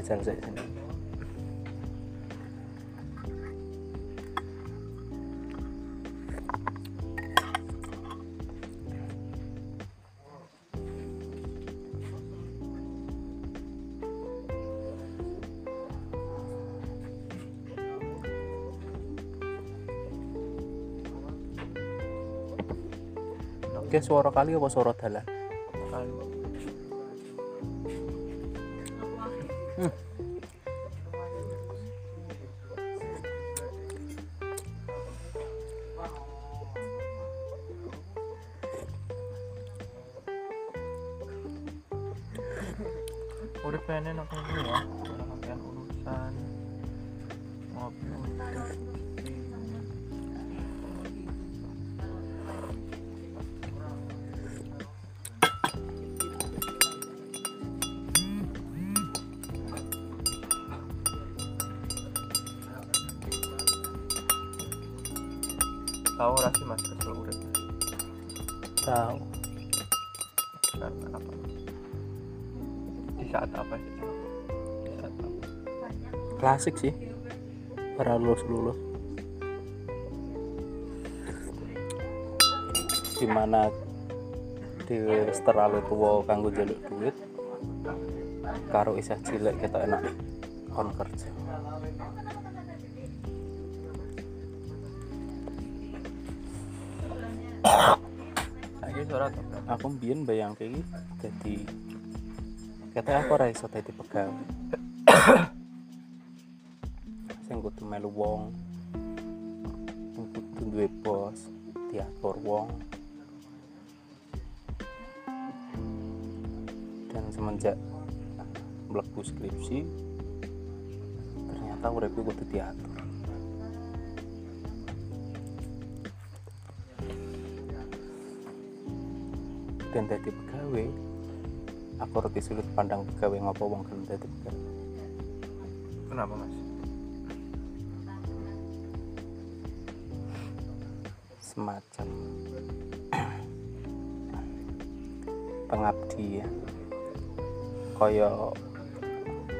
jajal sih sini Oke, suara kali apa suara dalan? Klasik sih. Para lulus lulus. Di mana di terlalu tua kanggo jaluk duit karo isah cilik kita enak kon kerja lagi suara aku mbien bayang kayak jadi kata aku ora iso dadi pegawai ternyata uripku kudu diatur. Dan dadi pegawai aku reti sulit pandang pegawai ngopo wong gelem dadi pegawai. Kenapa mas? Semacam pengabdian. Kaya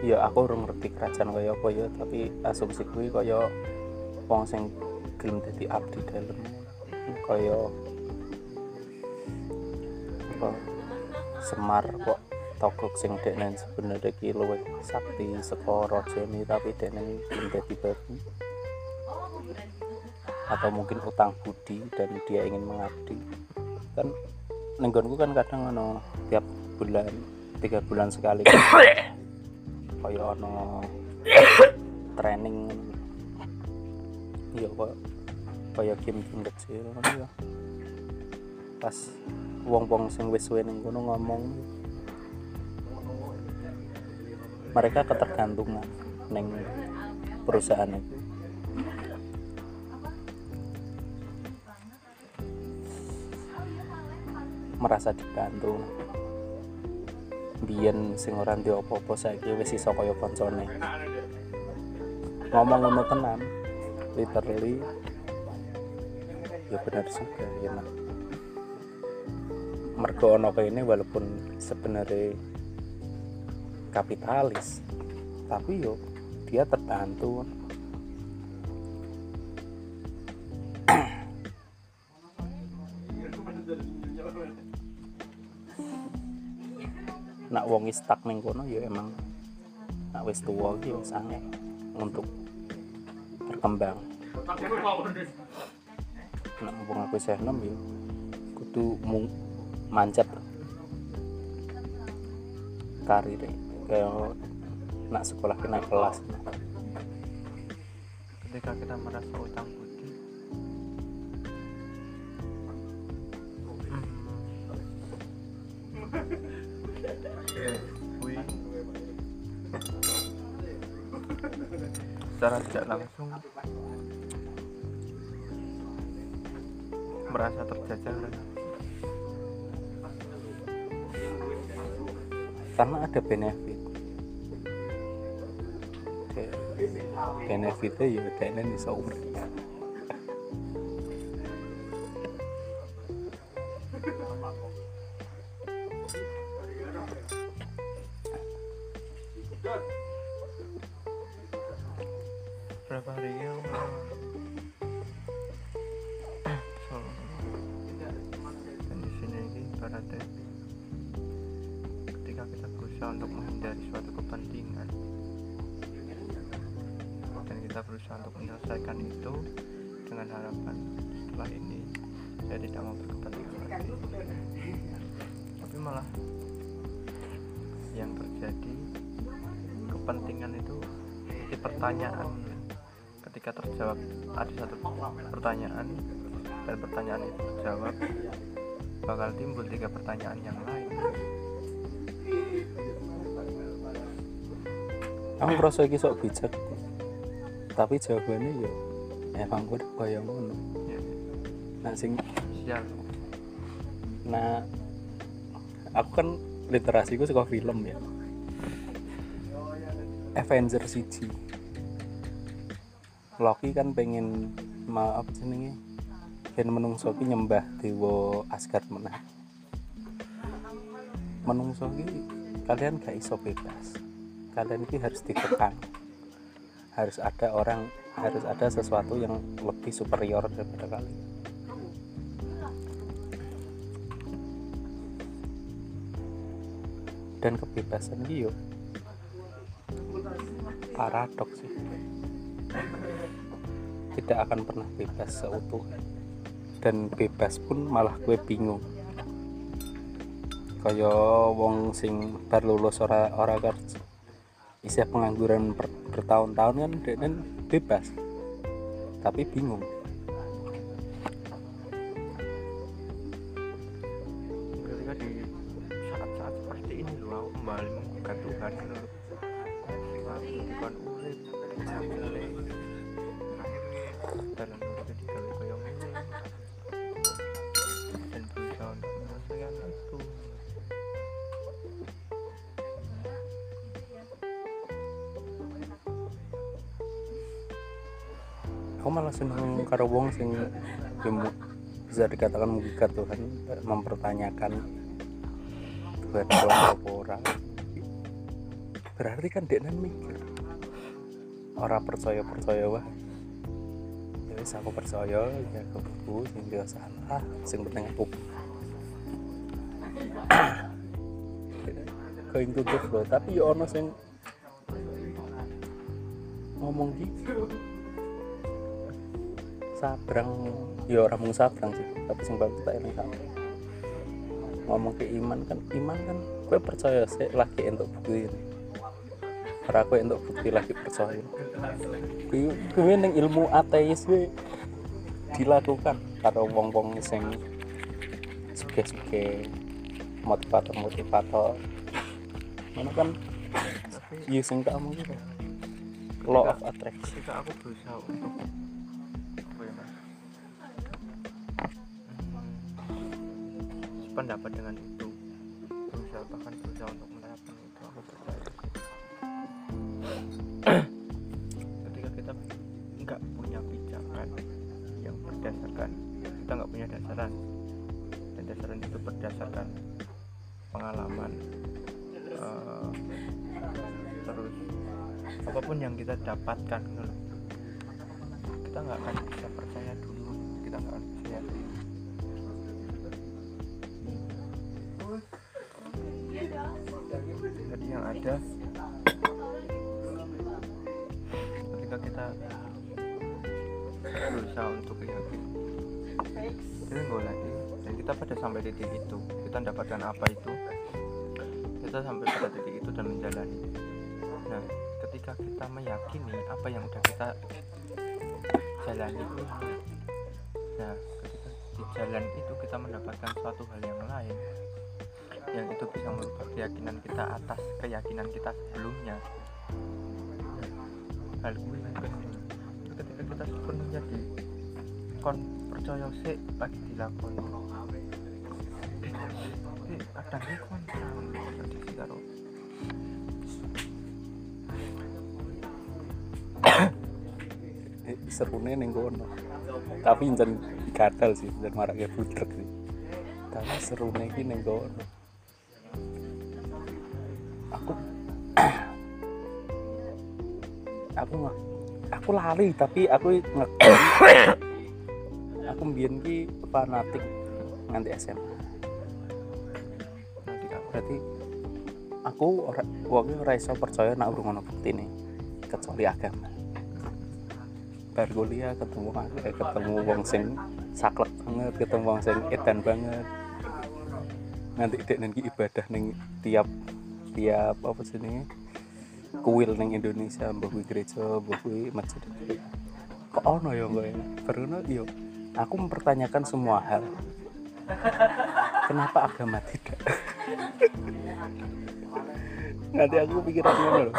ya aku urung ngerti kerajaan kaya apa ya tapi asumsi kuwi kaya wong sing gelem dadi abdi dalem. Kaya apa Semar kok togok sing deknen sebenarnya ki luwih sakti saka rajane tapi deknen gelem dadi babi. Atau mungkin utang budi dan dia ingin mengabdi. Kan nenggonku kan kadang ono tiap bulan tiga bulan sekali kayak ono training. Iya kok kayak game game kecil ya. Pas wong-wong sing wis suwe ning kono ngomong mereka ketergantungan neng perusahaan itu. Merasa dibantu biyen sing ora ndek apa-apa saiki wis iso kaya kancane ngomong ngono tenan literally ya benar juga ya nah. mergo ono ini walaupun sebenarnya kapitalis tapi yo dia terbantu wong stuck ning kono ya emang nak wis tuwa iki wis angel untuk berkembang. Nak mumpung aku isih enom ya kudu mung manjat karir kayak nak sekolah ke naik kelas. Ketika kita merasa utang merasa terjajah karena ada benefit. Benefitnya ya kayaknya bisa urip ibaratnya ketika kita berusaha untuk menghindari suatu kepentingan dan kita berusaha untuk menyelesaikan itu dengan harapan setelah ini saya tidak mau berkepentingan lagi. Tapi malah yang terjadi kepentingan itu seperti pertanyaan. Ketika terjawab ada satu pertanyaan dan pertanyaan itu terjawab bakal timbul tiga pertanyaan yang lain. Aku ngerasa iki sok bijak. Tapi jawabannya ya emang gue kaya ngono. Ya, nah sing sial. Nah aku kan literasi gue suka film ya. Avenger CG Loki kan pengen maaf jenenge ben menungso ki nyembah dewa Asgard meneh. Menungso ki kalian gak iso bebas. Kalian ki harus dikekang harus ada orang harus ada sesuatu yang lebih superior daripada kalian. Dan kebebasan yo paradoks sih. Tidak akan pernah bebas seutuhnya dan bebas pun malah gue bingung. Kaya wong sing bar lulus ora ora kerja isi pengangguran ber- bertahun-tahun kan dia kan bebas. Tapi bingung dikatakan menggugat Tuhan mempertanyakan Tuhan Allah apa ora berarti kan dia mikir orang percaya percaya wah ya wis aku percaya ya kebuku sing dia salah sing penting aku. To the flow tapi ya ono sing ngomong gitu. Sabrang ya orang mung sabrang sih. Tapi sing bagus tak eling ngomong ke iman kan iman kan gue percaya sih lagi untuk bukti ini? Ora gue untuk bukti lagi percaya. Gue gue neng ilmu ateis gue dilakukan karo wong-wong sing suke-suke motivator motivator mana kan tapi iya sing tak gitu. Law of attraction. Ketika aku berusaha untuk sependapat dengan itu. Berusaha bahkan berusaha untuk menerapkan itu aku percaya. Ketika kita nggak punya pijakan yang berdasarkan kita nggak punya dasaran. Dan dasaran itu berdasarkan pengalaman eh, terus apa pun yang kita dapatkan kita nggak akan bisa percaya dulu kita nggak akan titik itu. Kita mendapatkan apa itu? Kita sampai pada titik itu dan menjalani. Nah ketika kita meyakini apa yang udah kita jalani. Ini nah ketika di jalan itu kita mendapatkan suatu hal yang lain yang itu bisa merubah keyakinan kita atas keyakinan kita sebelumnya. Nah, hal ketika kita sepenuhnya di kon percaya sih lagi dilakoni. tapi kadang ini kon kontradiksi karo serune ning kono. Tapi jan gatal sih dan marake budek sih. Tapi serune iki ning kono. Aku aku nggak aku lali tapi aku nge aku mbien ki fanatik nganti SMA berarti aku ora wonge ora iso percaya nek urung ono buktine kecuali agama bar kuliah ketemu akeh ketemu wong sing saklek banget ketemu wong sing edan banget. Nanti dek nanti ibadah ning tiap tiap apa sih ini kuil ning Indonesia mbah gereja mbah masjid. Kok ono ya kok ya baru yo aku mempertanyakan semua hal kenapa agama tidak? Nanti aku pikiran ngono lho.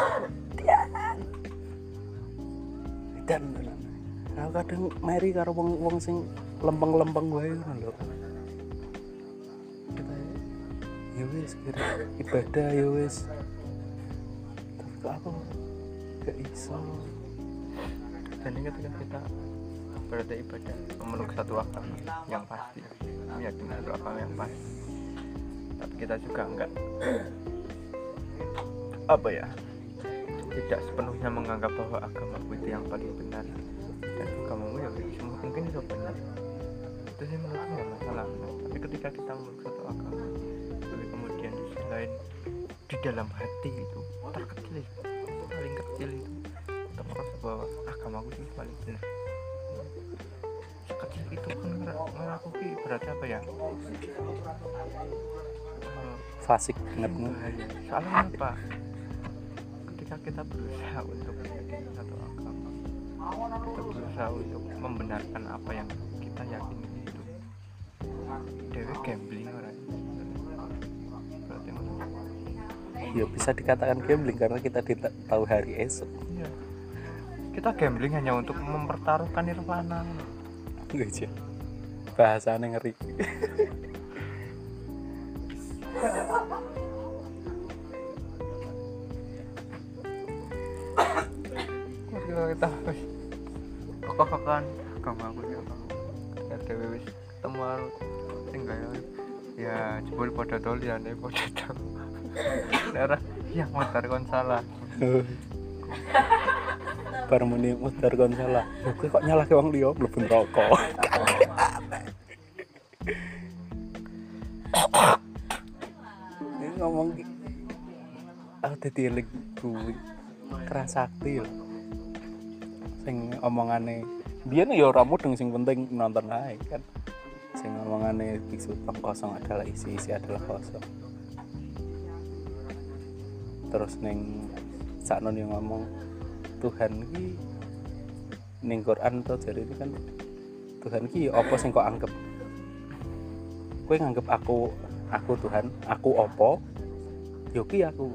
Dan aku kadang meri karo wong wong sing lempeng-lempeng wae ngono lho. Ya wis kira ibadah ya wis. Tapi kok aku gak iso. Dan ketika kita berada ibadah memeluk satu agama yang pasti. Meyakini satu agama yang pasti. Tapi kita juga enggak. Apa ya? Tidak sepenuhnya menganggap bahwa agamaku itu yang paling benar. Dan agamamu ya semua mungkin itu benar. Itu sih menurutku nggak masalah. Tapi ketika kita memeluk satu agama tapi kemudian di sisi lain di dalam hati itu terkecil itu, paling kecil itu kita merasa bahwa agamaku sih paling benar itu pun ngeraku ki berarti apa ya? Eh, fasik banget soalnya apa ketika kita berusaha untuk meyakini satu agama kita berusaha untuk membenarkan apa yang kita yakini itu dewe gambling orang berarti ya bisa dikatakan gambling karena kita tidak tahu hari esok. Iya. Kita gambling hanya untuk mempertaruhkan Enggak aja bahasanya ngeri. Kita wis kokok-kokokan agama aku ya ketika dewe wis sing gaya ya jebul pada dolian ya pada tol daerah yang motor kon salah bar muni mutar kon salah. Lho kok nyalah ke wong liya? Mlebu rokok. Ini ngomong aku dadi eling kuwi kerasakti lho. Sing omongane biyen ya ora mudeng sing penting nonton ae kan. Sing omongane biksu kosong adalah isi isi adalah kosong. Terus neng sakno yang ngomong Tuhan ki ning Quran to jadi ini kan Tuhan ki apa sing kok anggap? Kowe nganggep aku aku Tuhan aku opo yo ki aku.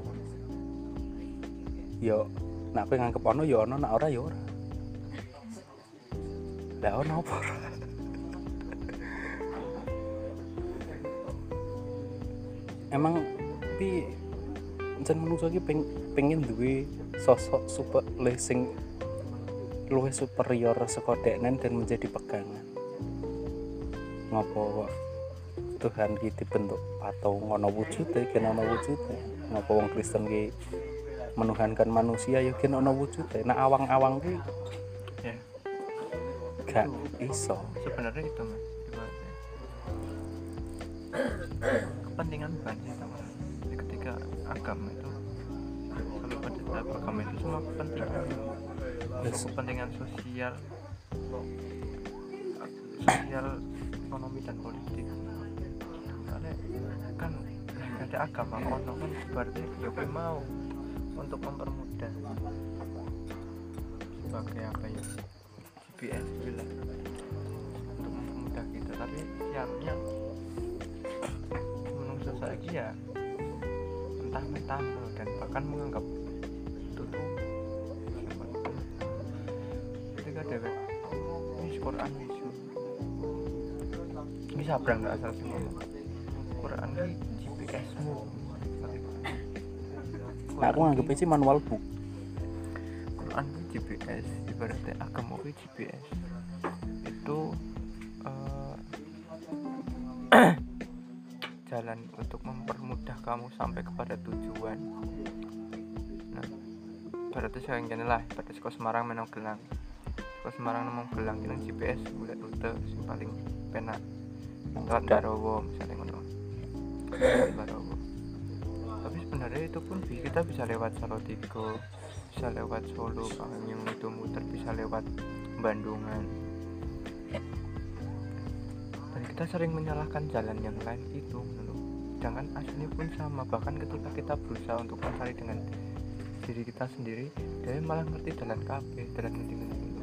Yo nak kowe nganggep ono yo ono nak ora yo ora. Lah ono apa emang tapi jan menungso iki peng, pengen sosok super sing luwih superior saka deknen dan menjadi pegangan. Ngopo kok Tuhan ki dibentuk atau ngono wujude kena ono wujude ngopo wong Kristen ki menuhankan manusia ya kena ono wujude nah awang-awang ki ya. gak iso. Sebenarnya itu mas. Ibaratnya. Kepentingan banyak sama ketika agama agama itu semua kepentingan. Yes. kepentingan sosial sosial ekonomi dan politik. Soalnya kan ada agama. Ono kan berarti ya gue mau untuk mempermudah. Sebagai apa ya? GPS bilang untuk mempermudah kita tapi siapnya menunggu lagi ya. Mentah-mentah gitu, dan bahkan menganggap Quran. Isu bisa berang nggak asal ngomong Quran ini GPS mu nah, aku nganggep sih manual book. Quran itu GPS ibaratnya agama itu GPS itu eh, jalan untuk mempermudah kamu sampai kepada tujuan. Nah berarti saya kene lah pada sekolah Semarang menang gelang Semarang nemu gelang dengan GPS buat rute sing paling penak. Lewat Barowo misalnya ngono. Barowo tapi sebenarnya itu pun kita bisa lewat Salatiga bisa lewat Solo kalau yang itu muter bisa lewat Bandungan. Dan kita sering menyalahkan jalan yang lain itu loh sedangkan aslinya pun sama bahkan ketika kita berusaha untuk mencari dengan diri kita sendiri dia malah ngerti jalan kabeh jalan ngerti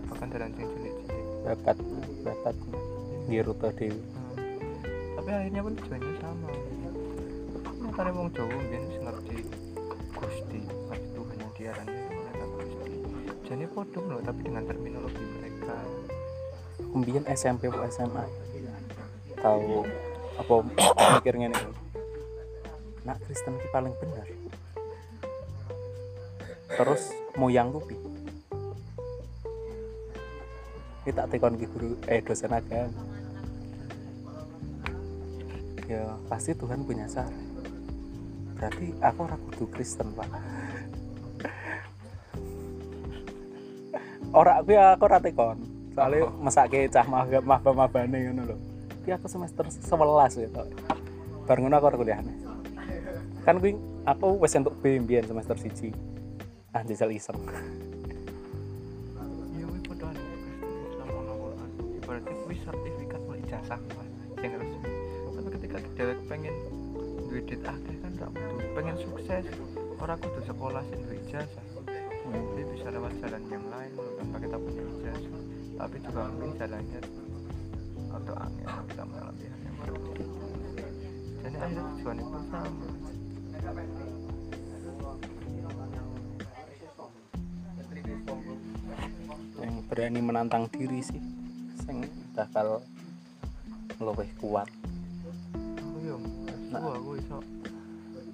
bahkan jalan yang cilik-cilik. Bakat bakat. Di rute dewi Hmm. tapi akhirnya pun tujuannya sama. Nyatanya wong Jawa mbiyen wis ngerti Gusti pasti Tuhan yang diarani ternyata Gusti jadi podo loh tapi dengan terminologi mereka. Kemudian SMP atau SMA tahu apa mikir ngene iki. nak Kristen ki paling benar terus moyangku pi kita tekon ki guru eh dosen agama. Ya pasti Tuhan punya cara berarti aku ora kudu Kristen pak. Ora aku ya aku ora tekon soalnya mesake cah mah mah mabane ngono lho. Iki aku semester 11 gitu bar ngono aku ora kuliahne kan kuwi aku wis entuk B semester 1 ah jajal iseng kuwi sertifikat kuwi ijazah yang resmi tapi ketika dhewek pengen duwe duit akeh kan gak kudu pengen sukses ora kudu sekolah sing duwe ijazah jadi bisa lewat jalan yang lain tanpa kita punya ijazah tapi juga mungkin jalannya atau angin kita mengalami hal yang berbeda jadi akhirnya tujuan itu sama. Yang berani menantang diri sih bakal luwih kuat. Aku yo Nah. aku iso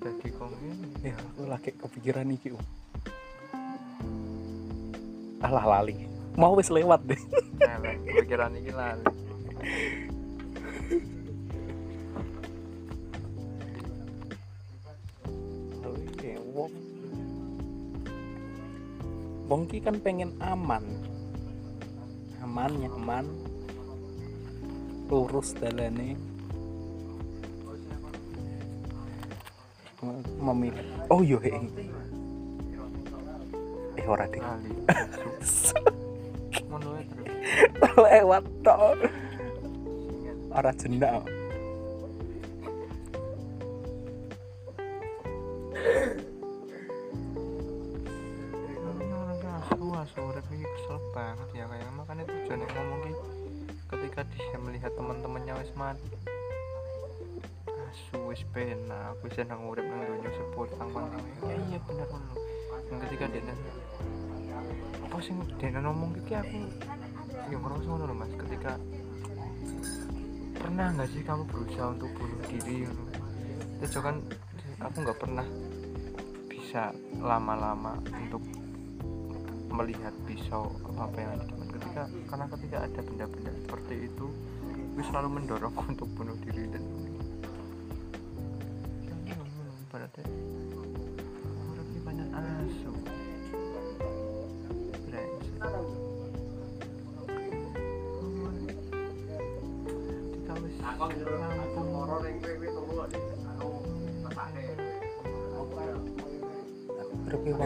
jadi kongin ya aku lagi kepikiran iki um. alah lali. Mau wis lewat deh. Elek pikiran ini lali. Oke, wong wong ki kan pengen aman. Aman nyaman lurus dalane memilih. Oh yo he eh ora terus lewat tok ora jenak sih dia ngomong iki aku ya ngerasa ngono lho mas ketika pernah nggak sih kamu berusaha untuk bunuh diri ngono? Itu kan aku nggak pernah bisa lama-lama untuk melihat pisau apa yang ada ketika karena ketika ada benda-benda seperti itu gue selalu mendorong untuk bunuh diri dan Ya,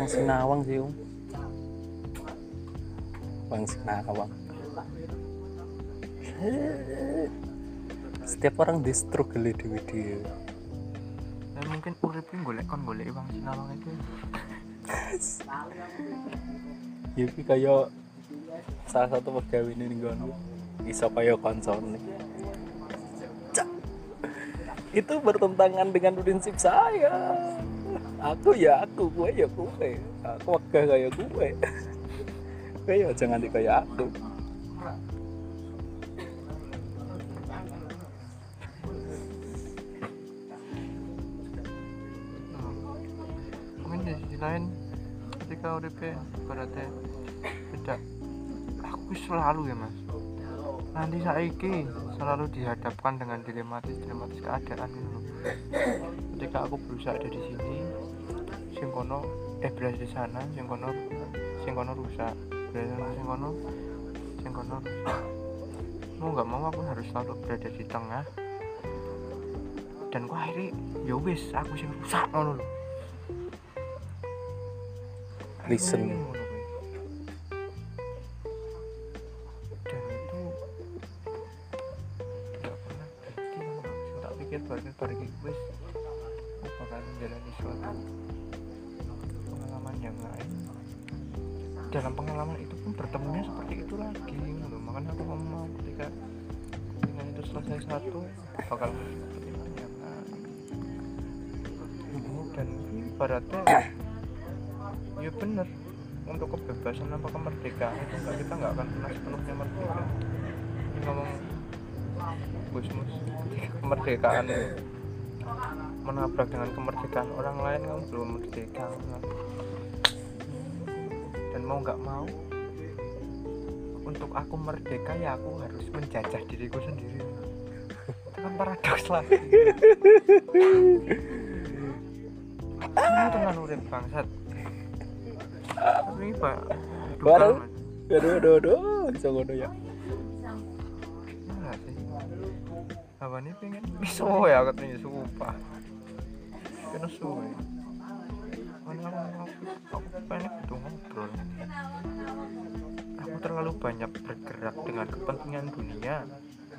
Wong sinawang sih um wong sinawang. Setiap orang di struggle dewi. Dia ya mungkin urip ini golek kon golek uang sinawang itu. Ya ki kaya salah satu pegawai ini nih iso kaya konsone Cak. itu bertentangan dengan prinsip saya aku ya aku gue ya gue. Aku wegah kayak gue. Gue ya jangan di kayak aku. Di sisi lain ketika urip berarti tidak aku selalu ya mas. Nanti saiki selalu dihadapkan dengan dilematis dilematis keadaan loh. ketika aku berusaha ada di sini sing kono eh berada di sana sing kono sing kono rusak. Sana sing kono sing kono rusak. Mau nggak mau aku harus selalu berada di tengah. Dan kok akhirnya ya wis aku sing rusak ngono lho. Listen ibaratnya ya bener. Untuk kebebasan apa kemerdekaan itu nggak kita nggak akan pernah sepenuhnya merdeka. Ini ngomong ketika kemerdekaan itu menabrak dengan kemerdekaan orang lain kamu belum merdeka. Dan mau nggak mau untuk aku merdeka ya aku harus menjajah diriku sendiri. Itu kan paradoks lagi ini dengan urip bangsat tapi pak Bareng. aduh aduh aduh bisa ngono ya. Apa nih pengen bisa ya katanya sumpah. Kena suwe. Mana aku, pengen butuh ngobrol. Aku terlalu banyak bergerak dengan kepentingan dunia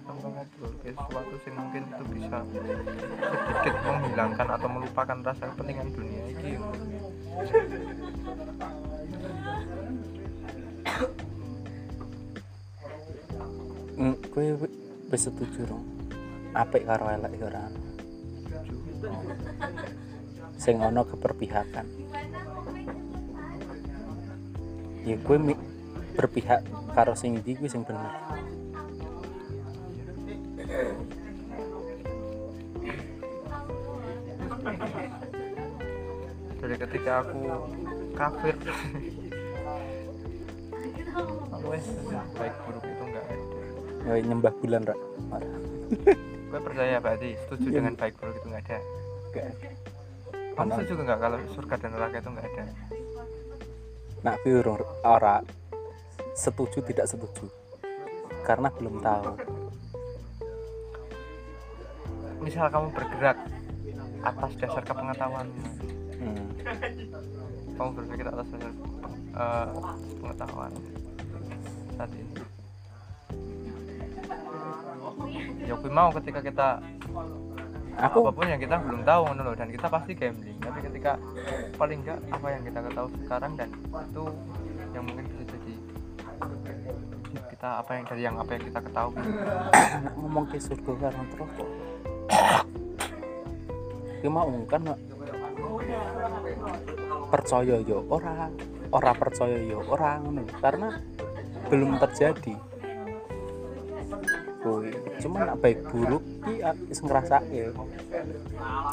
tanpa ngobrol ke sesuatu yang mungkin itu bisa sedikit menghilangkan atau melupakan rasa kepentingan dunia ini. Hmm, gue wis setuju dong apik karo elek iki ora? Sing ono keperpihakan. Ya gue berpihak karo sing ndi gue sing bener dari ketika aku kafir aku wes baik buruk itu enggak ada. Ya nyembah bulan rak. Ora gue percaya berarti setuju Iya. dengan baik buruk itu nggak ada. Gak ada. Kamu setuju nggak kalau surga dan neraka itu nggak ada? Nak gue ora- ora setuju tidak setuju? Karena belum tahu misal kamu bergerak atas dasar kepengetahuanmu hmm. kamu berpikir atas dasar eh, pengetahuan saat ini. Ya gue mau ketika kita aku apa pun yang kita belum tahu loh, dan kita pasti gambling. Tapi ketika paling enggak apa yang kita ketahui sekarang dan itu yang mungkin bisa jadi kita apa yang dari yang apa yang kita ketahui. Ngomong ke surga karo neraka ki mau kan percaya yo ora ora percaya yo ora ngono karena belum terjadi. Kuwi cuman nak baik buruk ki a- wis ngrasake.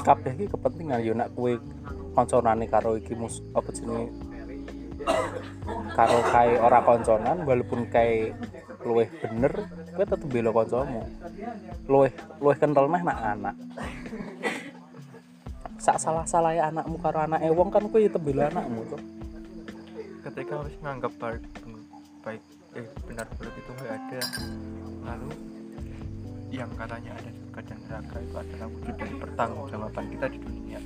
Kabeh ki kepentingan yo nak kowe konconane karo iki mus apa jenenge? Karo kae ora konconan walaupun kae luwih bener kowe tetep bela kancamu. Luwih luwih kental meh nak anak. Sak salah salah anakmu karo anake wong kan kowe tetep bela anakmu tuh ketika harus menganggap baik baik eh benar buruk itu nggak ada lalu yang katanya ada surga dan neraka itu adalah wujud dari pertanggungjawaban kita di dunia.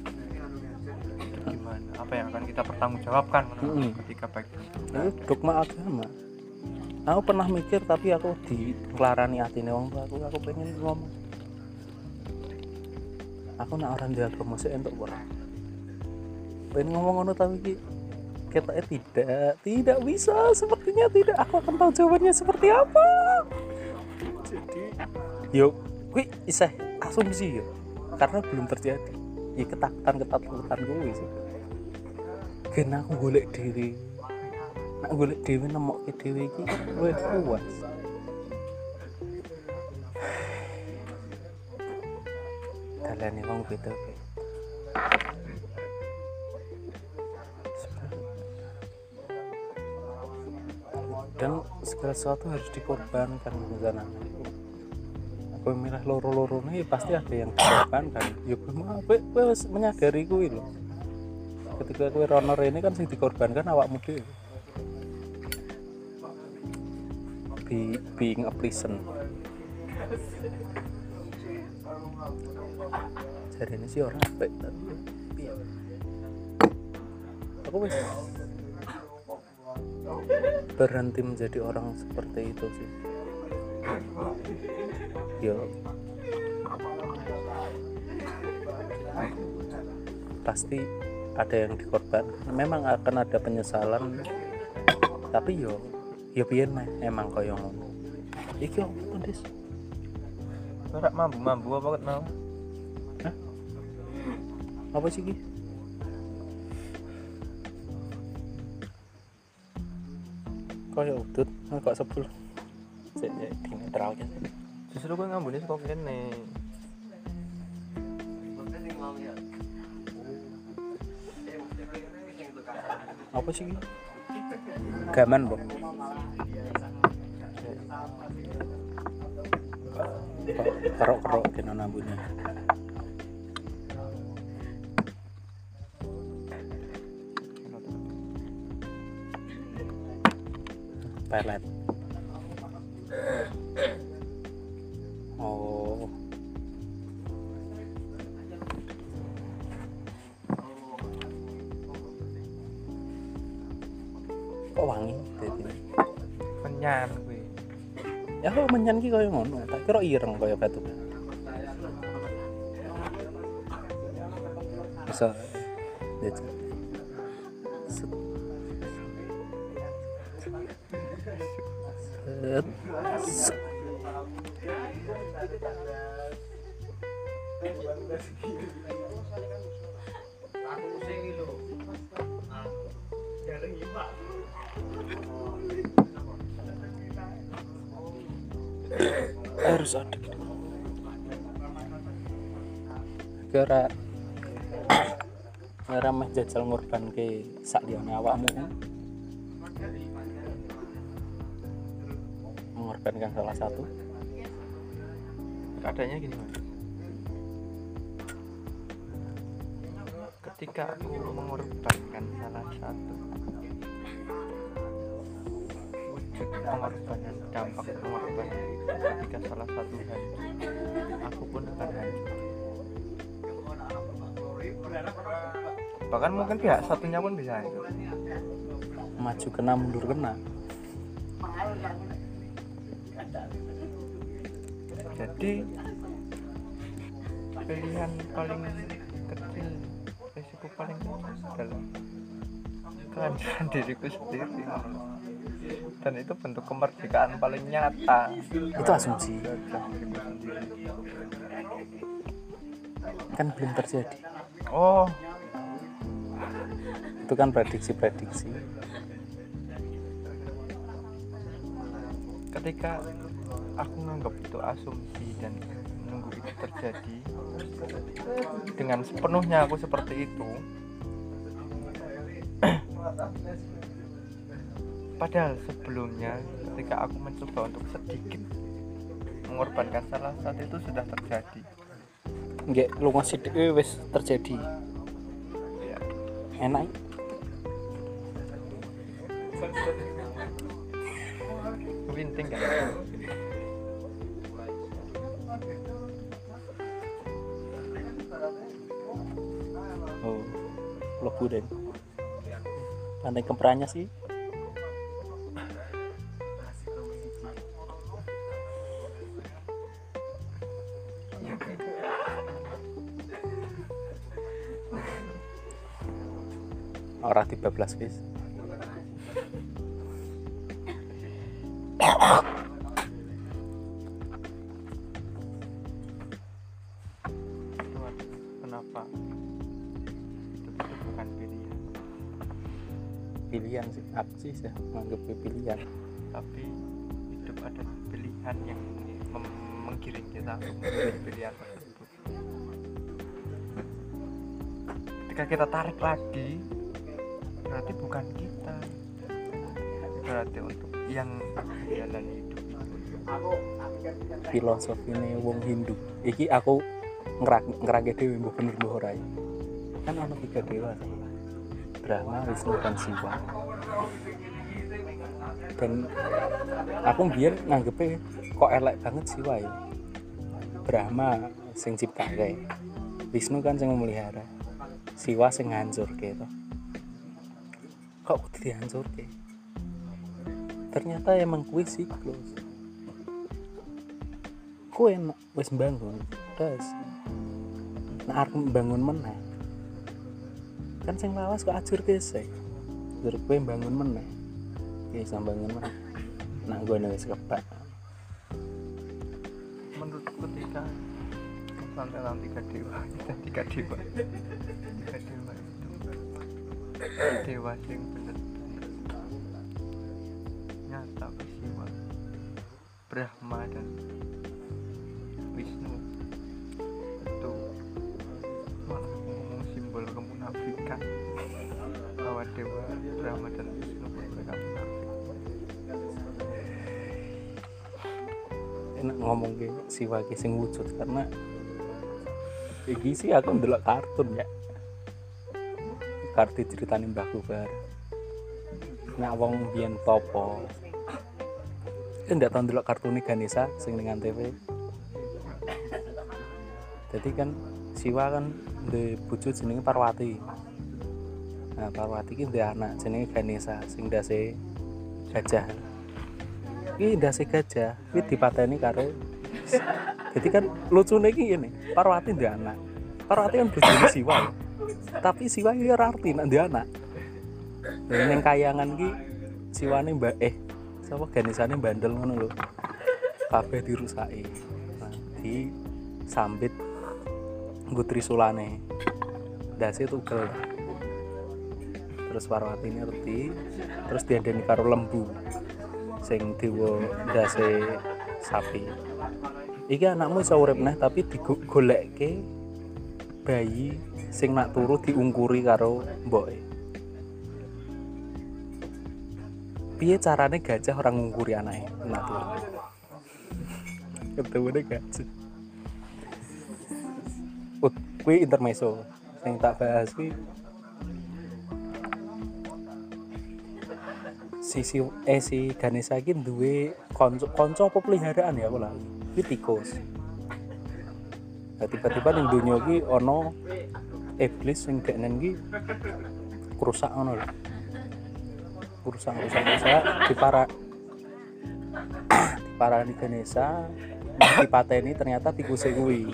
Itu gimana? Apa yang akan kita pertanggungjawabkan Mm-mm. ketika baik itu dogma agama aku pernah mikir tapi aku diklarani atine wong tua aku aku pengen ngomong. Aku nak orang di agama sih entuk ora. Pengen ngomong ngono tapi ki kita tidak tidak bisa. Sepertinya tidak. Aku akan tahu jawabannya seperti apa. Jadi yuk kui iseh asumsi yo. Karena belum terjadi. Ya ketakutan ketakutan gue sih. Karena aku golek diri nak golek dhewe nemokke dhewe iki kan luwih puas dalane wong beda beda dan segala sesuatu harus dikorbankan misalnya aku milih loro-loro nih pasti ada yang dikorbankan. Ya gue mau gue, gue menyadari gue loh ketika kowe rono ini kan sing dikorbankan awakmu dhewe Be, being a prison. Jadi ini sih orang tapi piye aku wis berhenti menjadi orang seperti itu sih. Yo. Pasti ada yang dikorban memang akan ada penyesalan. Tapi yo yo piye meh emang koyo ngono. Iki opo to Dis ora mambu-mambu apa ket mau? Apa sih ki? Koyo udut kok sebul sik ya di netral ya justru gue ngambune saka kene. Apa sih gaman bu kerok kerok kena nambunnya pelet oh. Kok wangi? Jadi kenyan gue. Ya kok menyan ki kaya ngono kira ireng kaya batu bisa jajal ngorban ke sak liyane awakmu. Mengorbankan salah satu. Keadaannya gini mas. Ketika aku mengorbankan salah satu wujud pengorbanan dampak pengorbanan ketika salah satu hancur aku pun akan hancur bahkan mungkin pihak satunya pun bisa hancur maju kena mundur kena. Jadi pilihan paling kecil resiko paling kecil adalah kehancuran diriku sendiri. Dan itu bentuk kemerdekaan paling nyata. Itu asumsi. Kan belum terjadi. Oh itu kan prediksi-prediksi. Ketika aku nganggap itu asumsi dan menunggu itu terjadi dengan sepenuhnya aku seperti itu padahal sebelumnya ketika aku mencoba untuk sedikit mengorbankan salah satu itu sudah terjadi. Nggak lu wis terjadi. Ya enak lantai kemperannya sih. Ora 13 guys pilihan tersebut. Ketika kita tarik lagi berarti bukan kita. Berarti untuk yang jalan hidup filosofi ini wong Hindu. Iki aku ngerak dewe mbok bener mbok ora ya. kan ono tiga dewa Brahma Wisnu dan Siwa dan aku biar nganggepnya kok elek banget Siwa ya Brahma sing ciptake Wisnu kan sing memelihara. Siwa sing ngancur gitu kok kudu dihancurke? Ternyata emang kuwi siklus. Kue enak bangun terus nah arep bangun meneh kan sing lawas kok ajur sih terus kue bangun meneh. Bisa bangun meneh. Nah gue wis kebak menurutku ketika lantaran tiga dewa. Dan tiga dewa. Tiga dewa itu. Dewa yang benar nyata peristiwa. Brahma dan Wisnu itu malah ngomong simbol kemunafikan. Bahwa dewa Brahma dan ngomong ke siwa ki sing wujud karena iki sih aku ndelok kartun ya. Kartu ceritane Mbah Kubar nak wong biyen topo kan ndak tau ndelok kartune Ganesha sing ning TV jadi kan Siwa kan di bojo jenenge Parwati. Nah Parwati ki ndek anak jenenge Ganesha sing dase gajah iki ndase gajah iki dipateni karo jadi kan lucu iki ini Parwati ndek anak. Parwati kan bojone Siwa ya. tapi Siwa iki ora arti nek ndek anak. Yang kayangan ki Siwane mbak eh sapa Ganesane bandel ngono lho. Kabeh dirusaki nah, di sambit nggo trisulane dasi tugel. Terus Parwati ngerti terus diandani karo lembu sing diwo dase sapi. Iki anakmu iso urip neh tapi digolekke bayi sing nak turu diungkuri karo mboke. Piye carane gajah orang ngungkuri anaknya nak turu? Ketemu gajah. Kuwi intermezzo. Sing tak bahas kuwi si si eh si Ganesha iki duwe konco konco apa peliharaan ya aku lali kuwi tikus. Nah, tiba-tiba ning dunia iki ana iblis sing deknen iki kerusak ngono lho. Kerusak kerusak kerusak di para di para di Ganesha dipateni ternyata tikusnya kuwi.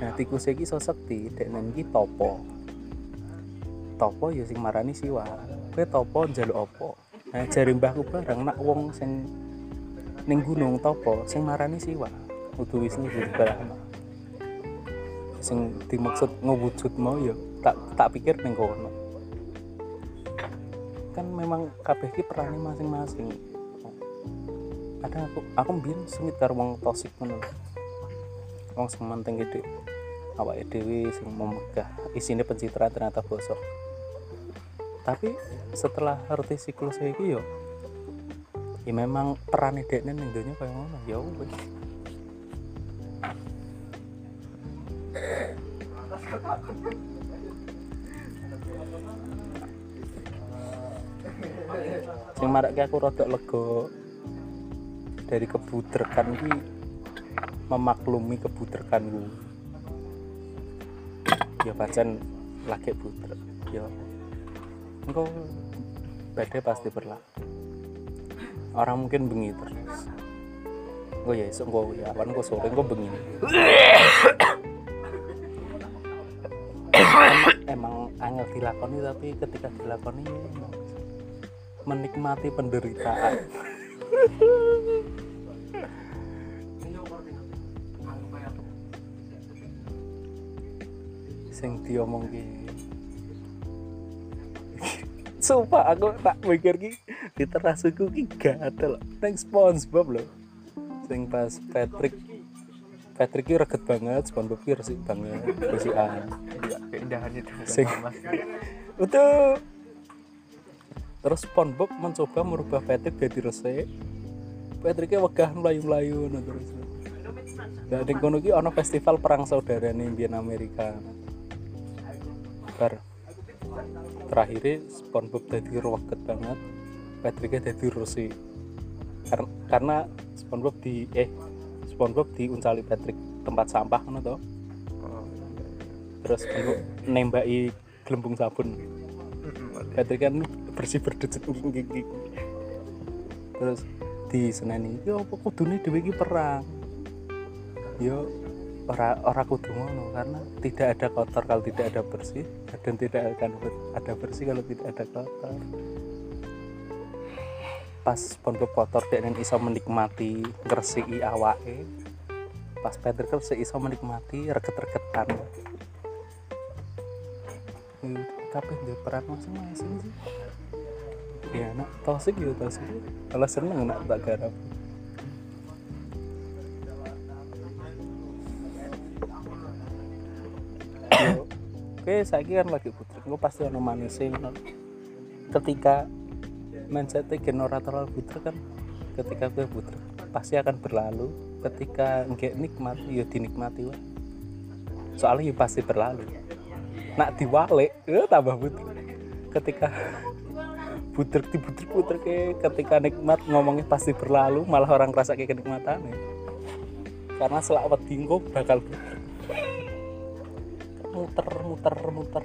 Nah tikusnya iki iso sekti deknen iki topo. Topo ya marani siwa. Kowe topo njaluk apa nah jari mbahku bareng nak wong sing ning gunung topo sing marani siwa kudu Wisnu kudu Brahma sing dimaksud ngewujud mau ya tak tak pikir ning kono. Kan memang kabeh ki perane masing-masing. Kadang aku aku mbiyen sengit karo wong tosik ngono wong sing menting gede awake dhewe sing memegah isine pencitraan ternyata bosok tapi setelah ngerti siklus iki yo ya memang peran dekne ning donya kaya ngono. Ya sing marake aku rada lega dari kebudrekan ki memaklumi kebudrekanku ya pacan lagi butrek ya engkau badai pasti berlalu orang mungkin bengi terus. Oh ya esok engkau ya awan engkau sore engkau bengi. Emang, emang angel dilakoni tapi ketika dilakoni menikmati penderitaan. Sing diomong ki Sumpah aku tak mikir ki di terasuku ki gatel nang SpongeBob lho sing pas Patrick Patrick ki reget banget SpongeBob ki resik banget resikan keindahan itu Sing- Betul. Terus SpongeBob mencoba merubah Patrick jadi resik. Patricknya wegah melayu-melayu nah terus. Nah, ning kono ki ana festival perang saudara nih biyen Amerika. Bar terakhir SpongeBob jadi roket banget. Patricknya jadi Rusi Kar- karena SpongeBob di eh SpongeBob diuncali Patrick tempat sampah kan iya terus SpongeBob nembaki gelembung sabun. Patrick kan bersih berdecet gigi terus di seneni yo apa kudune dhewe iki perang? Yo ora ora kudu ngono karena tidak ada kotor kalau tidak ada bersih dan tidak akan ada bersih kalau tidak ada kotor. Pas SpongeBob kotor dia iso menikmati ngresiki awake. Pas Patrick resik iso menikmati reget-regetan. Hmm, tapi di peran masing-masing sih. Ya nak tosik ya tosik kalau seneng nak tak garap oke saya kan lagi putri gue pasti ono ngono. ketika mindset generator putri kan ketika gue putri pasti akan berlalu. Ketika nggak nikmati ya dinikmati wah. Soalnya ya pasti berlalu. Nak diwalik ya tambah putri ketika puter di puter ke. Ketika nikmat ngomongnya pasti berlalu malah orang rasa kayak kenikmatan karena selawat tinggo bakal puter muter muter muter.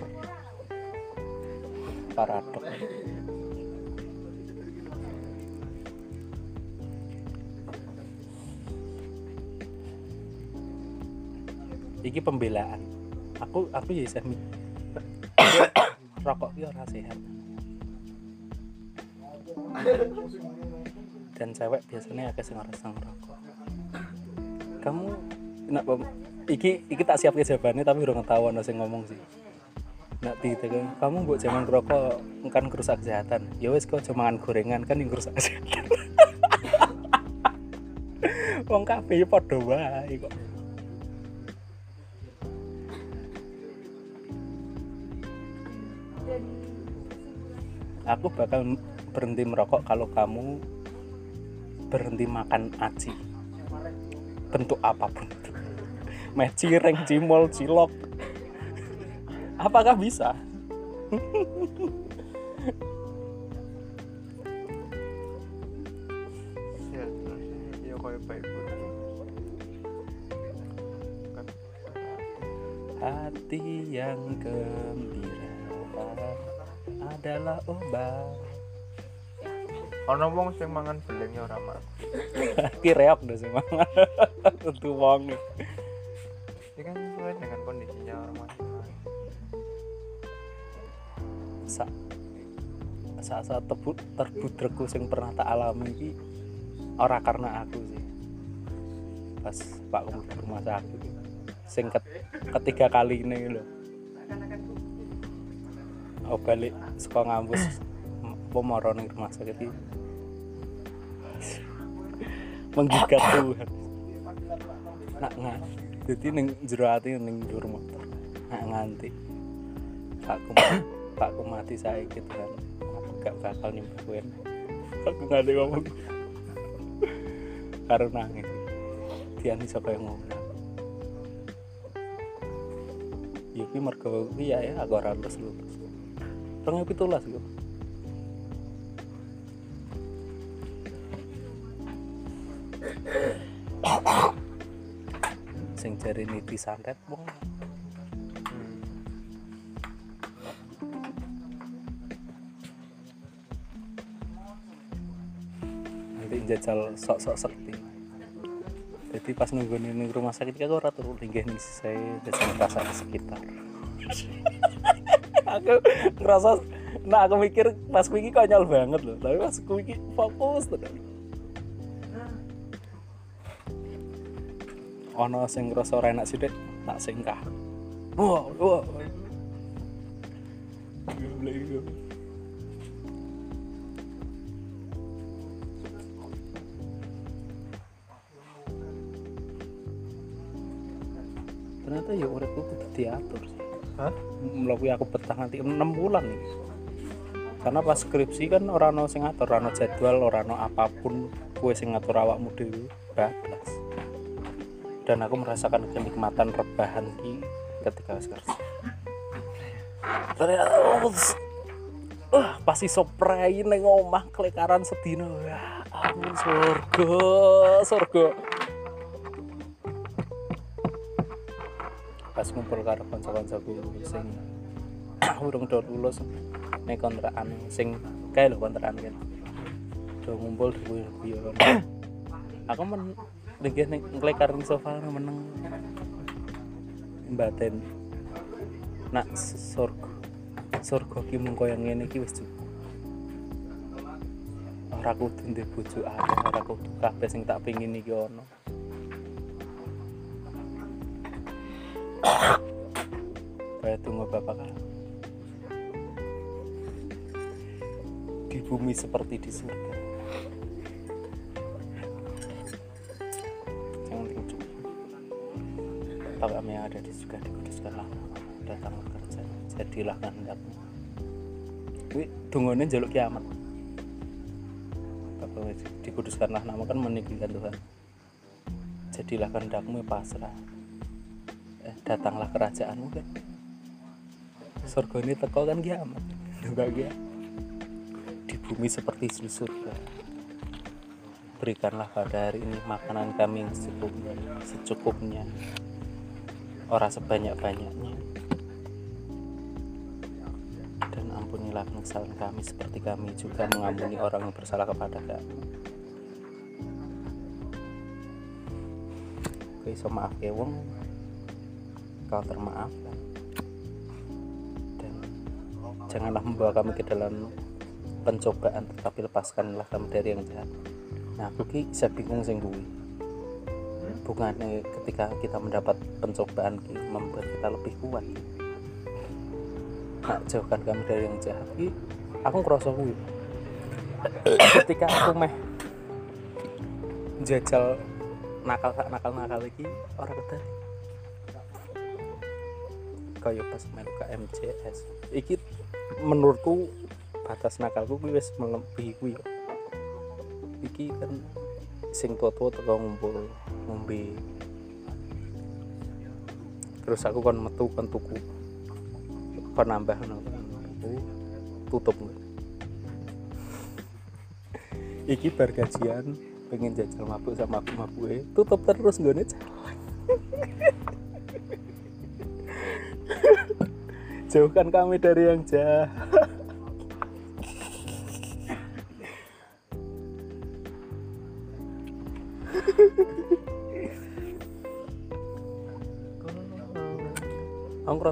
Paradok iki pembelaan. Aku aku ya semi rokok ora sehat. Dan cewek biasanya agak seneng rokok. Kamu nak iki iki tak siap jawabannya tapi udah ketahuan sing ngomong sih. Nak ditekan kamu buat jangan rokok kan kerusak kesehatan. Ya wes kok cuma gorengan kan yang kerusak kesehatan. Wong kabeh ya padha wae kok. Aku bakal berhenti merokok kalau kamu berhenti makan aci. Bentuk apa pun itu meh cireng cimol cilok. Apakah bisa? Ya ya hati yang gembira adalah obat. Ono wong sing mangan belengnya ora mati ki reok deh sih mangan. Tentu wong ini kan sesuai dengan kondisinya orang masing-masing sa saat saat terbut terbudrekku sing pernah tak alami iki ora karena aku sih. Pas pak kamu di rumah sakit. Sing ket- ketiga kali ini loh oh balik suka ngampus apa moro ning rumah sakit iki. Menggigat Tuhan. Nak nggak jadi ning jero ati ning jero motor. Nak nganti. Pakku pakku mati gitu kan. Aku gak bakal nyembuhin aku nggak ada ngomong. Karo nangis. Dia nih siapa yang ngomong? Ya kuwi mergo kuwi ya ya aku ora lulus lulus. Rong pitulas gue sing jari niti santet wong hmm. nanti jajal sok-sok sekti jadi pas nunggu ning rumah sakit kan ora turu linggih ning saya jajal rasa di sekitar. Aku ngerasa nah aku mikir pas kuwi iki konyol banget loh tapi pas kuwi iki fokus tenan ono sing ngerasa ora enak sithik tak singkah. Wah wah Gila, ternyata ya uripku kudu diatur. Sih Hah? aku betah nanti 6 bulan nih karena pas skripsi kan orang no sing ngatur orang jadwal orang no apa pun. Kue sing ngatur awakmu dhewe bablas dan aku merasakan kenikmatan rebahan ki ketika ternyata oh, uh, pasti spray neng omah kelekaran sedina. Ya ampun surga surga pas ngumpul karo kanca-kancaku sing urung do lulus nek kontrakan sing kae lho kontrakan kan do ngumpul do guyon aku men lagi ning nglekar ning sofa meneng mbaten nak surga surga ki mung koyo ngene iki wis cukup. Ora kudu ndek sing tak pengin iki ono. Kayak tunggu bapak kan di bumi seperti di surga Bapak kami yang ada di surga dikuduskanlah datang kerja jadilah kehendakmu Wih, tunggunya jaluk kiamat. Bapak dikuduskanlah nama kan meninggikan Tuhan. Jadilah kehendakmu ya pasrah. Eh, datanglah kerajaanmu kan. Surga ini teko kan kiamat. Bahagia di bumi seperti di surga. Berikanlah pada hari ini makanan kami yang secukupnya. Secukupnya orang sebanyak-banyaknya. Dan ampunilah kesalahan kami seperti kami juga mengampuni orang yang bersalah kepada kami. Oke, so maaf ya wong. Kau termaafkan dan janganlah membawa kami ke dalam pencobaan tetapi lepaskanlah kami dari yang jahat. Nah aku ki bisa bingung sing kuwi bukannya ketika kita mendapat pencobaan membuat kita lebih kuat. Nah jauhkan kami dari yang jahat. Ki aku ngerasa ketika aku meh jajal nakal nakal nakal lagi orang ketari kaya pas melu ke MCS iki menurutku batas nakalku kuwi wis melebihi kuwi iki kan sing tua-tua teko ngumpul ngombe. Terus aku kon metu kon tuku. Kon nambah no tuku tutup. Iki bar gajian pengen jajal mabuk sama aku mabuk tutup terus gue jalan. Jauhkan kami dari yang jahat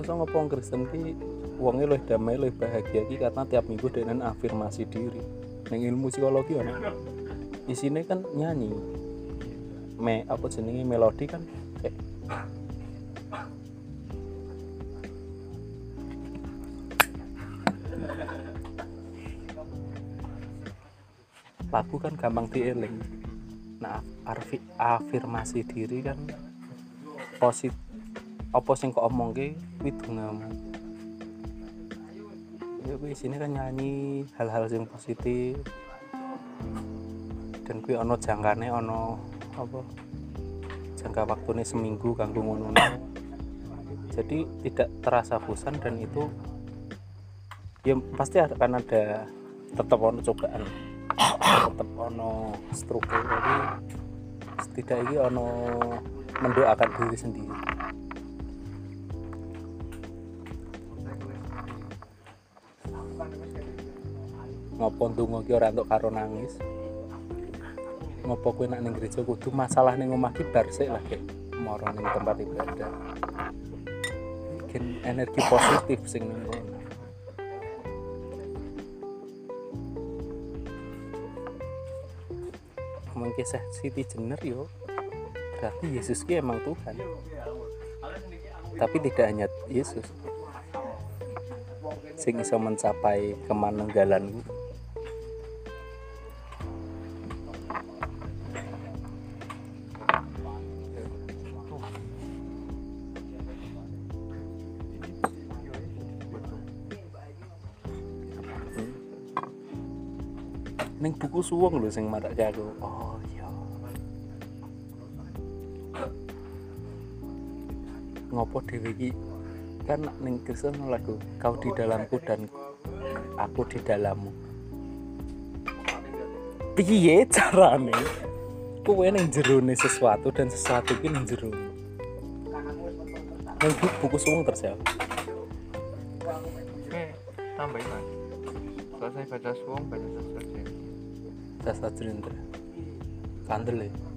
Ngerasa ngopong Kristen ki wongnya lebih damai lebih bahagia ki karena tiap minggu dengan afirmasi diri. Neng ilmu psikologi ono. Isinya kan nyanyi. Me apa jenenge? Melodi kan? Kayak lagu kan gampang dieling. Nah afirmasi diri kan posit apa sing kok omong ke kuwi dongamu ya kuwi sini kan nyanyi hal-hal yang positif. Dan kuwi ono jangkane ono apa jangka waktunya seminggu kanggo ngono. Jadi tidak terasa bosan dan itu ya pasti akan ada tetap ono cobaan. Tetap ono struktur. Jadi setidaknya ono mendoakan diri sendiri ngopo ndonga ki ora entuk karo nangis? Ngopo kowe nak ning gereja kudu? Masalah ning omah ki bar sik lah kek moro ning tempat ibadah. Bikin energi positif sing ning kono. Ngomong Siti Jenner yo. Berarti Yesus ki emang Tuhan. Tapi tidak hanya Yesus. Sing iso mencapai kemanunggalanku Buku suwung lho sing marake aku. Oh iya. Ngopo dhewe kan ning Kristen lagu kau di dalamku dan aku di dalammu. Piye carane? Kowe ning jerone sesuatu dan sesuatu iki ning jero ning bu- buku suwung terus ya. Tambahin mas selesai baca suwung baca sastra Jawa. Sasa Jendra kandel ya aku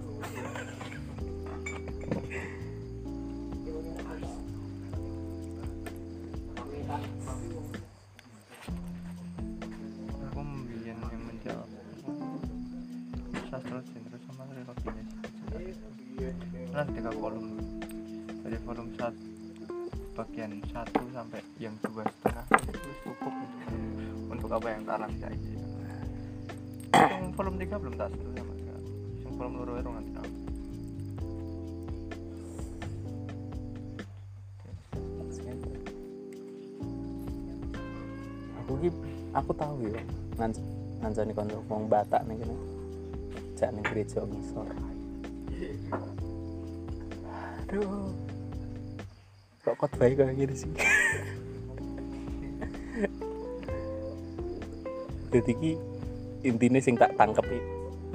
ngancani kanca wong Batak ning kene. Jak ning gereja ngisor. Aduh. Kok kot baik kayak gini sih? Jadi ki intinya sing tak tangkep iki.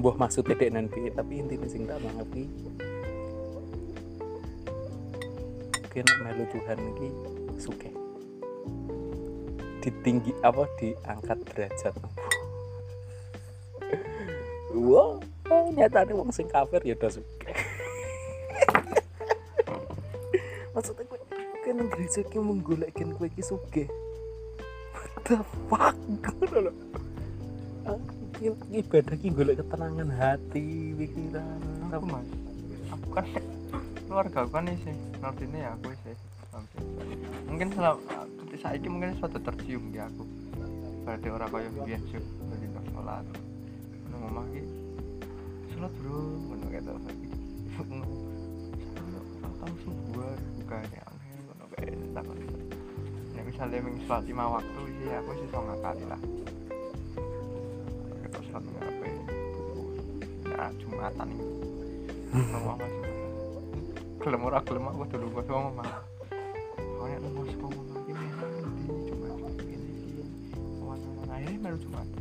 Buah maksud dedek nanti tapi intinya sing tak tangkep ki mungkin melu Tuhan iki suke ditinggi apa diangkat derajat wow nyatanya wong sing kafir ya udah suka maksudnya gue kan gereja ki menggolekkan gue ki suge what the fuck? Lho. Ah, ibadah ki golek ketenangan hati pikiran. Aku mas aku kan keluarga aku kan sih ngertinya ya aku sih. Mungkin selama ketika ini mungkin suatu tercium di aku. Berarti orang kaya dari nggak sholat mana ngomong lagi sholat bro mana kata lagi tahu sebuah bukannya aneh mana kayak kan ya misalnya ming sholat lima waktu sih aku sih so kali lah. Kita sholat ngapain ya? Jumatan ini. Sama mas? Kelem ora kelem aku dulu sama mau sekolah mama ini memang di cuma ini ini ini baru jumatan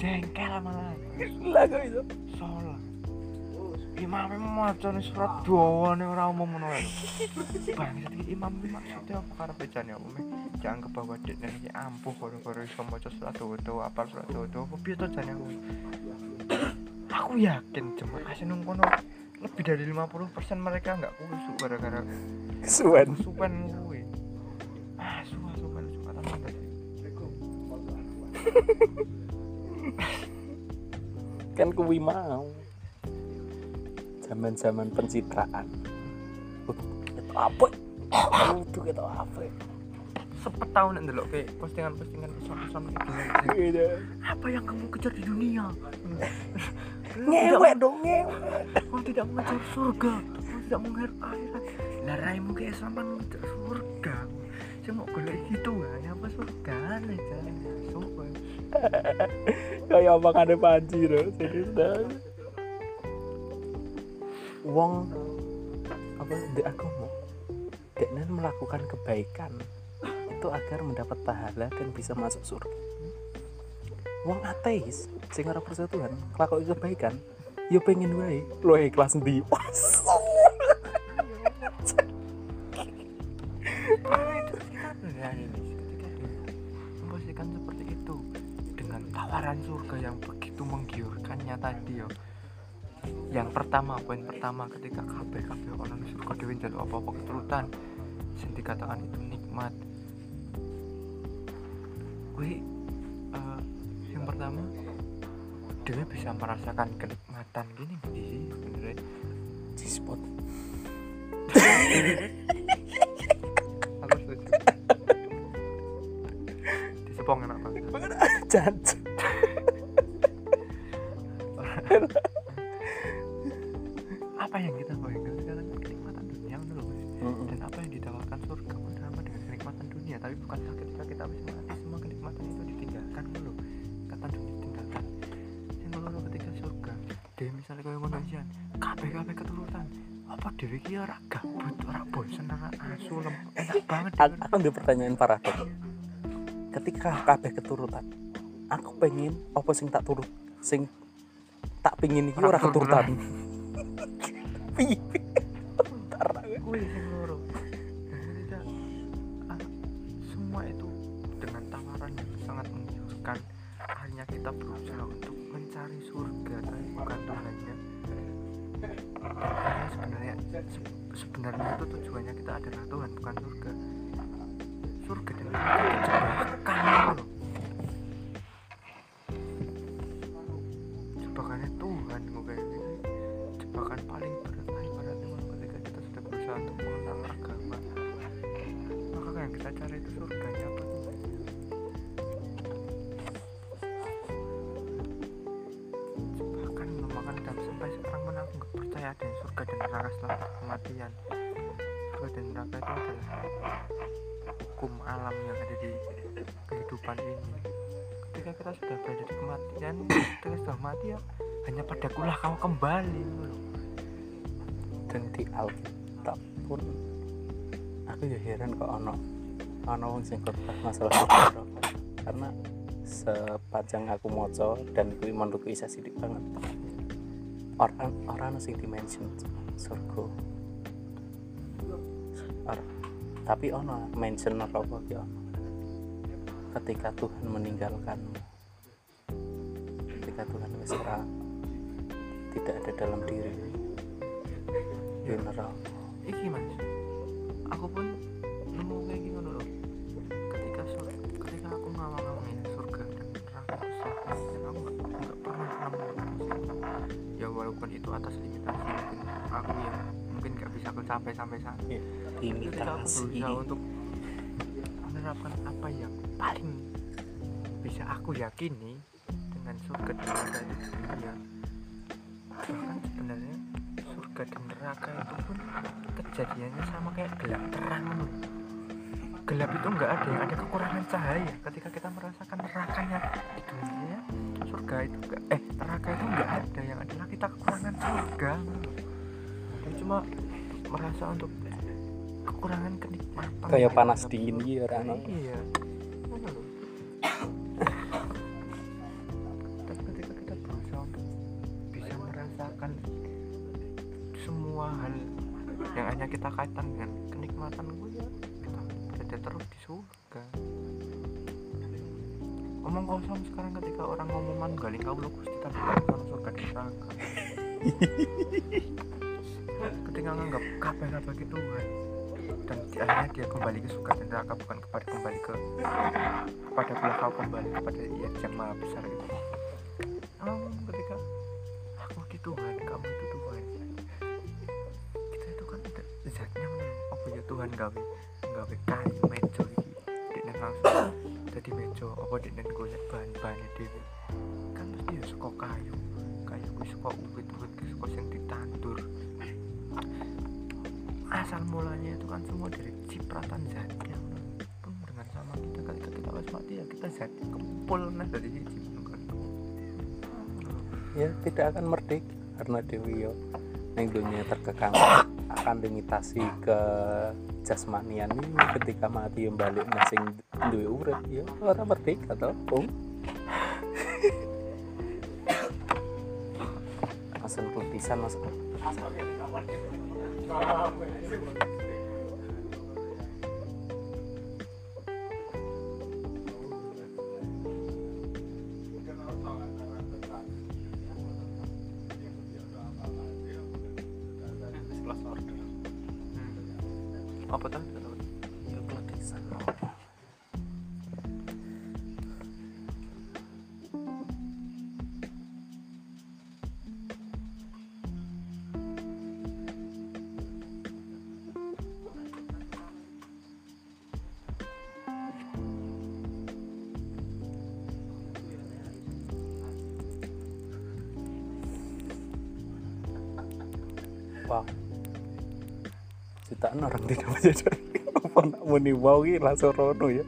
jengkel malah lah. Kok itu. Sholat imam mau nih surat doa nih orang umum ngono ya bang jadi imam maksudnya apa karena bacanya apa me jangan ke bawah dek nih ampuh kalau kalau bisa mau surat doa apa surat doa doa apa biar tuh aku? Aku yakin jemaah sih kono lebih dari 50% mereka nggak kusuk gara-gara kesuwen. supen kan kuwi mau. Zaman-zaman pencitraan. Itu apa itu kita apa sepet tahun nih dulu kayak postingan-postingan islam-islam gitu Gitu. apa yang kamu kejar di dunia? Ngewek dong ngewek. Kau tidak mengejar surga. Kau tidak mengejar akhirat. Lah raimu ke Islam kan mengejar surga. Saya mau golek gitu kan Apa surga? Kan. kayak ada panci loh serius dah. Wong apa di agama deknen melakukan kebaikan itu agar mendapat pahala dan bisa masuk surga. Wong ateis sing ora percaya Tuhan kelakuan kebaikan yo pengen wae. Lo ikhlas ndi tawaran surga yang begitu menggiurkannya tadi yo. Yang pertama poin pertama ketika kabeh kabeh orang surga dewi apa apa keturutan sing dikatakan itu nikmat. Gue eh, yang pertama Dewi bisa merasakan kenikmatan gini di sebenarnya. Di spot. Aku setuju di Sepong enak banget jangan apa yang kita bayangkan sekarang? Kan kenikmatan dunia menurut Mas. dan apa yang ditawarkan surga sama dengan kenikmatan dunia. Tapi bukankah ketika kita habis mati semua kenikmatan itu ditinggalkan dulu. Kata dunia ditinggalkan. Yang dulu ketika surga Dewi misalnya kayak ngono isian kabeh kabeh keturutan. Apa Dewi ki ora gabut ora bosen ora asu enak banget aku ada pertanyaan paradok ketika kabeh keturutan aku pengen apa sing tak turut sing tak pingin iki ora keturutan piye Kuwi loro. Ah, semua itu dengan tawaran yang sangat menggiurkan, akhirnya kita berusaha untuk mencari surga tapi bukan Tuhannya. Dan sebenarnya se- sebenarnya itu tujuannya kita adalah Tuhan bukan surga. Surga dan neraka Jebakannya Tuhan kok kayak gitu. Jebakan paling berat ibaratnya Mas, ketika kita sudah berusaha untuk mengenal agama. Maka yang kita cari itu surganya apa? Tuhan jebakan memakan dan sampai sekarang pun aku nggak percaya ada surga dan neraka setelah kematian. Surga dan neraka itu adalah hukum alam yang ada di kehidupan ini ketika kita sudah berada di kematian ketika sudah mati ya hanya padakulah kau kembali gitu dan di Alkitab pun aku ya heran kok ono ono wong sing masalah karena sepanjang aku moco dan kuwi menurutku isa sidik banget. Orang orang sing dimention surga. Or- tapi ono mention neraka ki ono ketika Tuhan meninggalkanmu. Ketika Tuhan wis ora tidak ada dalam diri. Di neraka. Iki mas. Aku pun nemu kayak gini loh ketika sur ketika aku ngawang-ngawangin surga dan neraka itu siapa dan aku nggak pernah nemu ya walaupun itu atas limitasi mungkin aku ya mungkin nggak bisa aku capai sampai sana ketika aku berusaha untuk menerapkan apa yang paling bisa aku yakini dengan surga dan neraka itu di dunia bahkan sebenarnya surga dan neraka itu pun kejadiannya sama kayak gelap terang. Loh. gelap itu nggak ada yang ada kekurangan cahaya. Ketika kita merasakan nerakanya di dunia surga itu nggak eh neraka itu nggak ada. Yang adalah kita kekurangan surga. Dia cuma merasa untuk kekurangan kenikmatan. Kayak panas dingin gitu iya ketika kita berusaha untuk bisa merasakan semua hal yang hanya kita kaitkan dengan kenikmatan gue ya. Kita berada terus di surga. Omong kosong sekarang ketika orang ngomongan galing kau lu gusti tapi surga di neraka. Ketika nganggap kabeh bagi Tuhan dan di akhirnya dia kembali ke surga dan neraka bukan kepada kembali ke kepada belah kau kembali kepada yang yang maha besar itu. Kamu ketika aku di Tuhan kamu itu Tuhan. Kita itu kan tidak zatnya ngono. apa ya Tuhan gawe gawe kayu meja iki. Dekne langsung jadi meja apa dekne golek bahan-bahan dhewe. Kan mesti ya saka kayu. Kayu saka uwit-uwit saka sing ditandur asal mulanya itu kan semua dari cipratan zatnya. Pun dengan sama kita ketika kita wis mati ya kita zat kempul nah dari ngono kan. Ya tidak akan merdeka karena Dewi yo yang dunia terkekang akan limitasi ke jasmanian ini. Ketika mati yang balik masing duwe urip ya orang merdeka toh oh mesen pelutisan mas kelas orang tidak menyadari apa nak muni ini langsung rono ya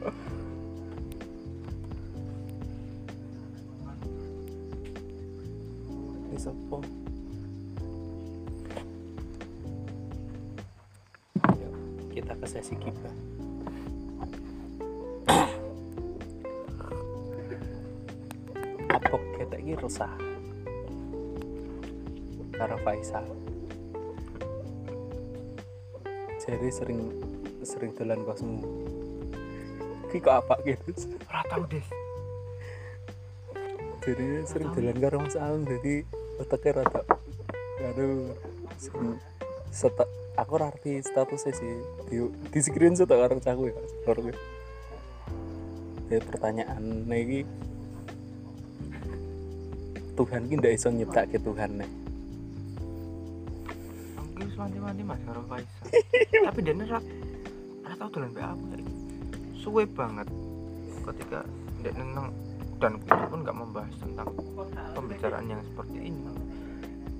dolan kosmu. Ki kok apa gitu ora tau des. Jadi sering dolan karo Mas Aung jadi otaknya rada aduh sering seta, aku ngerti statusnya sih. Di di screenshot karo caku ya karo gue ya pertanyaan lagi. Tuhan ki ndak iso nyiptake Tuhan nih aku wis wanti-wanti mas karo Faisal. Tapi dia ora tau dolan mbak aku saiki suwe banget. Ketika dia neng dan itu pun nggak membahas tentang pembicaraan yang seperti ini.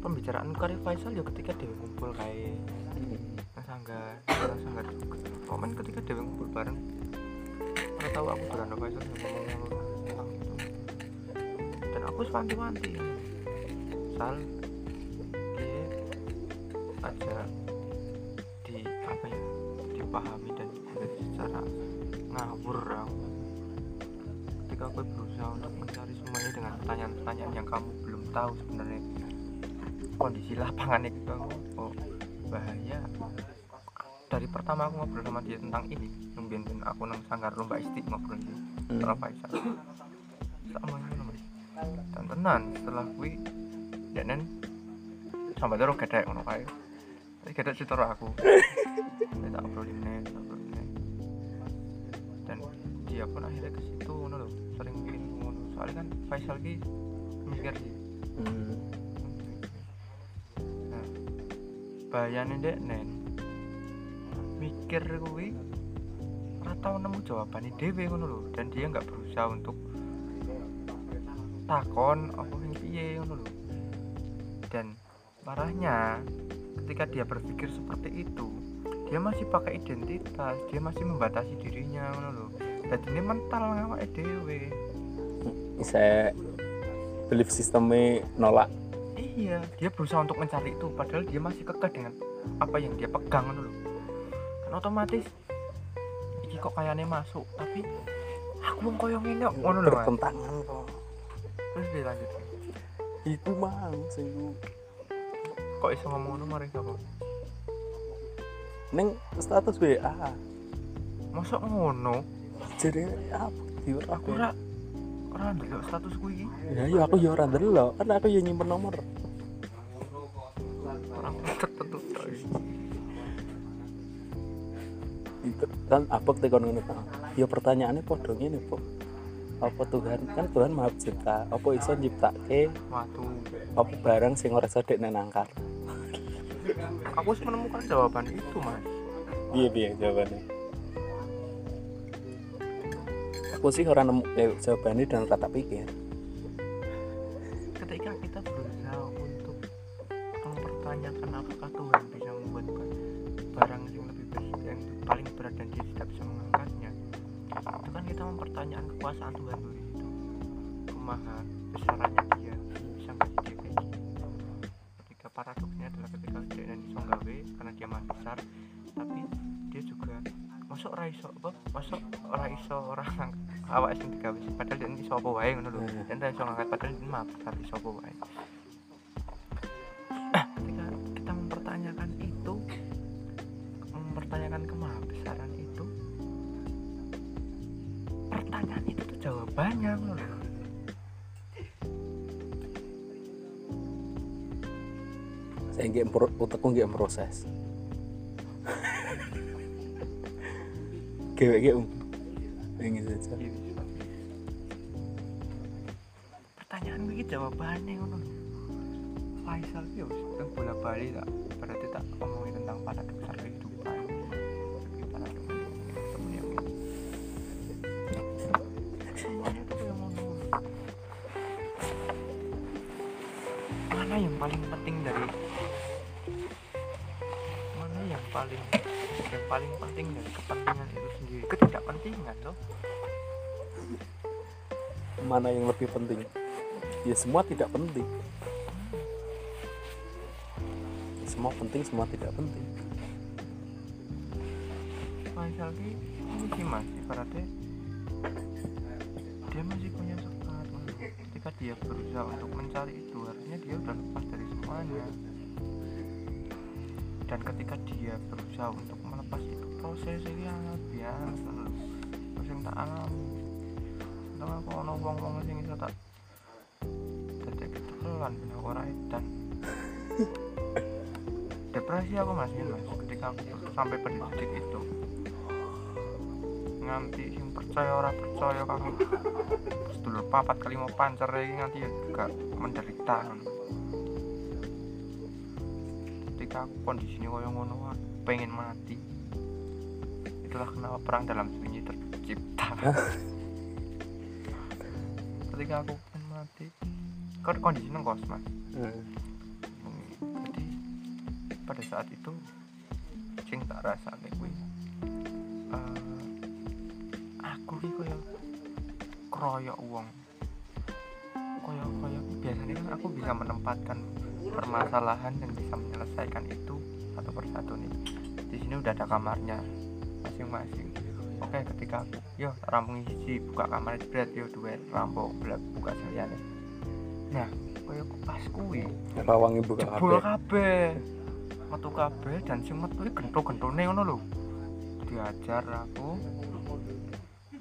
Pembicaraan kari Faisal ya ketika dia kumpul kayak Mas Angga Mas Angga juga momen ketika dia kumpul bareng ora tahu aku dolan Faisal yang ngomong tentang itu. Dan aku wanti-wanti Sal aku berusaha untuk mencari semuanya dengan pertanyaan-pertanyaan yang kamu belum tahu sebenarnya. Kondisi lapangan itu aku oh bahaya. Dari pertama aku ngobrol sama dia tentang ini nungguin aku nang sanggar lomba isti ngobrol setelah Faisal sama ini mas dan tenan setelah kui dan sampai terus gede ngono kae. Tapi gede sih terus aku. Saya tak obrolin nih tak obrolin nih dan dia pun akhirnya ke Faisal ki mikir. Sih hmm. nah bayane dek nen. Mikir kuwi ora tau nemu jawabane dhewe ngono lho dan dia nggak berusaha untuk takon apa yang piye ngono lho. Dan parahnya ketika dia berpikir seperti itu dia masih pakai identitas dia masih membatasi dirinya ngono lho. Ini mental ngawake dhewe bisa belief sistemnya nolak. Iya dia berusaha untuk mencari itu padahal dia masih kekeh dengan apa yang dia pegang lho kan otomatis iki kok kayaknya masuk tapi aku mau koyo ngene kok, ngono bertentangan kok. Terus dilanjut itu mang sing kok iso ngomong ngono mari sapa neng status WA masuk ngono? Jadi apa? Aku. Ora ora ndelok statusku iki ya ya aku ya ora ndelok kan aku ya nyimpen nomor. Orang tertentu kan apa tekon ngono ta ya pertanyaannya podo ngene po apa Tuhan? Kan Tuhan maha pencipta. Apa iso nyiptake? Waduh, apa barang sing ora iso dek nangkar? Aku harus menemukan jawaban itu mas. Iya iya jawabannya sih orang nemu eh, jawabannya dan kata pikir saya nggak otakku nggak proses. Kayak um. Ini saja. Pertanyaan iki jawabannya ngono. Faisal teng bola bali tak berarti tak penting dari kepentingan itu sendiri. Ketidakpentingan loh. Mana yang lebih penting? Ya semua tidak penting. Semua penting semua tidak penting. Faisal ki ini mas ibaratnya dia masih punya Mas. ketika ketika dia berusaha untuk mencari itu harusnya dia udah lepas dari semuanya. Dan ketika dia berusaha untuk melepas itu proses ini sangat biasa. Proses tak alami. Entah aku ono wong wong sing iso tak detek ketelan ben aku ora depresi aku mas ini mas. Ketika aku sampai pada titik itu. Nganti sing percaya ora percaya karo sedulur papat kali mau pancer nganti ya juga menderita ngono. ketika aku kondisinya kaya ngono pengen mati itulah kenapa perang dalam sunyi tercipta. Ketika aku pengen mati kan kondisinya kos mas. Hmm. jadi pada saat itu sing tak rasa kuwi eh aku ki koyo kroyok wong. Koyo koyo biasanya kan aku bisa menempatkan permasalahan dan bisa menyelesaikan itu satu persatu nih. Di sini udah ada kamarnya masing-masing oke ketika yo rampung isi buka kamar jebret yo duwe rampung belak buka sekalian nah koyo pas kuwi? Rawang ibu jebol kabeh. kabeh. Metu kabeh dan sing metu iki gento-gentone ngono lho. Diajar aku.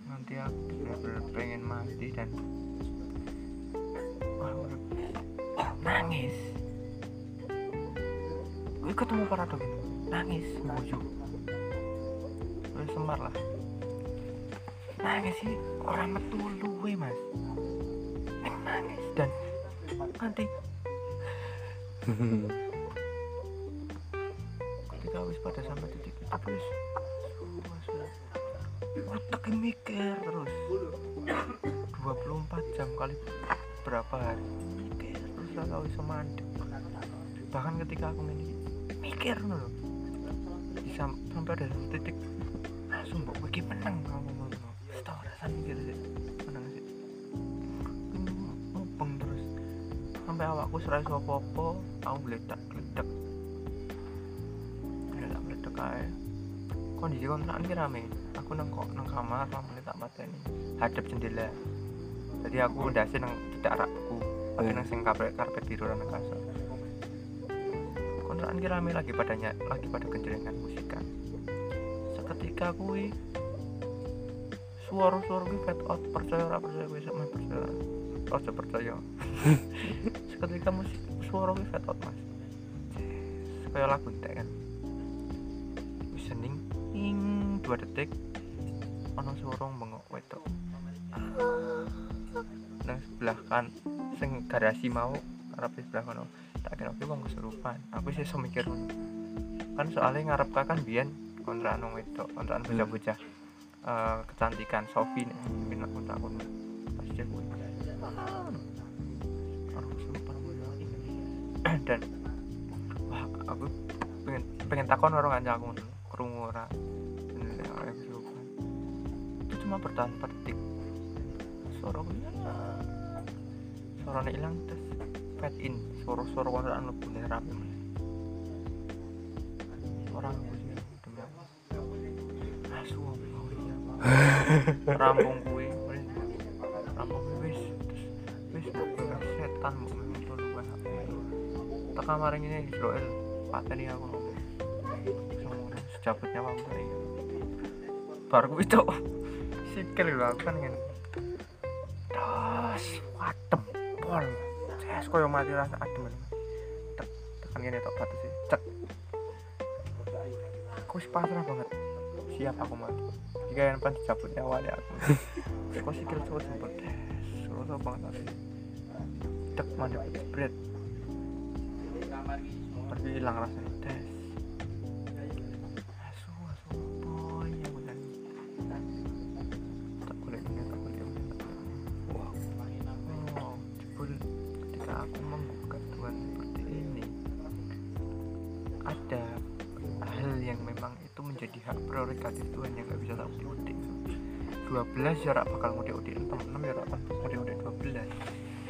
Nanti aku bener-bener pengen mati dan nangis. Gue ketemu ini nangis nguyu gue semar lah. Nangis sih? Orang metu luwe mas. Nangis dan nanti. Ketika wis pada sampai titik itu wis otak mikir terus. 24 jam kali berapa hari? Mikir terus tau iso mandek. Bahkan ketika aku ini mikir loh Sam sampai ada titik langsung mbok iki menang kamu ngono wis tau rasa mikir sih. Menang sih. Mubeng terus. Sampai awakku serai apa-apa aku meledak meledak. Meledak meledak aja. Kondisi kontrakan ki rame. Aku nang kok nang kamar lampu tak mateni hadap jendela. Jadi aku ndase nang tidak rakku. Tapi nang sing karpet karpet biru nang kasur. Kontrakan ki rame lagi padanya lagi pada genjrengan musikan seketika kuwi. Suara-suara kuwi fade out. Percaya ora percaya kuwi sama percaya. Ojo percaya. Seketika musik suara kuwi fade out mas. Kayak lagu entek kan. Wis ing dua detik ono suara bengok wedok. Nang sebelah kan sing garasi mau arep di sebelah kono. Tak kira wong kesurupan aku sih iso mikir ngono. kan soalnya ngarep kan biyen kontrakan wong wedok kontrakan bocah-bocah. Eh, kecantikan Sofi nih pindah kontak kono pas dia Aku dan wah aku pengen pengen takon orang kanca aku ngono, krungu ora. Bener, ora kesurupan itu cuma bertahan 4 detik. Suara suaranya hilang. Terus fade in. Suara-suara kontrakan lebu nih rame rampung kuwi. Wis. rampung kuwi wis wis setan ngono lu wae tak kamar ini Israel pateni aku. Waktu ini baru kuwi tok sikil lho aku kan ngene. Das watem pol. Ses koyo mati rasa adem. Tek tekan ngene tok batu sih cek. Aku wis pasrah banget siap aku mati. Jika yang pan dicabut nyawanya aku. Kok sikil cowok jempol des suruh banget tadi tek mandek jebret tapi hilang rasanya. Des prerogatif Tuhan yang gak bisa tak udik 12 jarak bakal mudik udik 6 6 jarak bakal mudik udik 12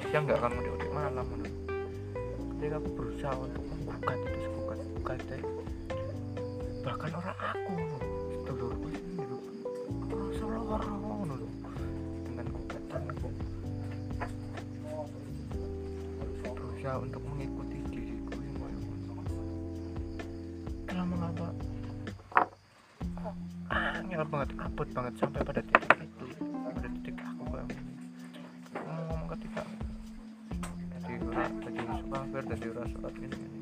dia nggak akan mudik udik malam menurut ketika aku berusaha untuk menggugat itu segugat gugat deh bahkan orang aku sedulurku sendiri rasa loro ngono lho dengan berusaha untuk mengikuti banget abot banget sampai pada titik itu pada titik aku kayak gini. ngomong ketika jadi ora jadi supir jadi ora sholat ini ini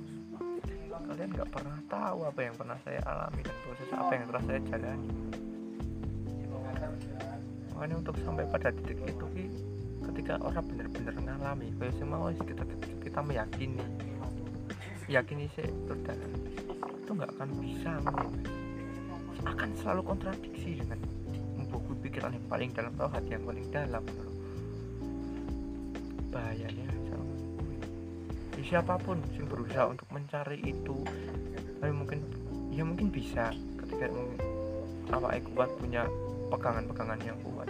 kalian nggak pernah tahu apa yang pernah saya alami dan proses apa yang telah saya jalani makanya untuk sampai pada titik itu ketika orang benar-benar ngalami kayak semua kita, kita meyakini yakini sih itu nggak akan bisa. Akan selalu kontradiksi dengan membuku pikiran yang paling dalam atau hati yang paling dalam gitu loh. bahayanya sama ya, siapa pun yang berusaha untuk mencari itu tapi mungkin ya mungkin bisa ketika awak kuat punya pegangan-pegangan yang kuat.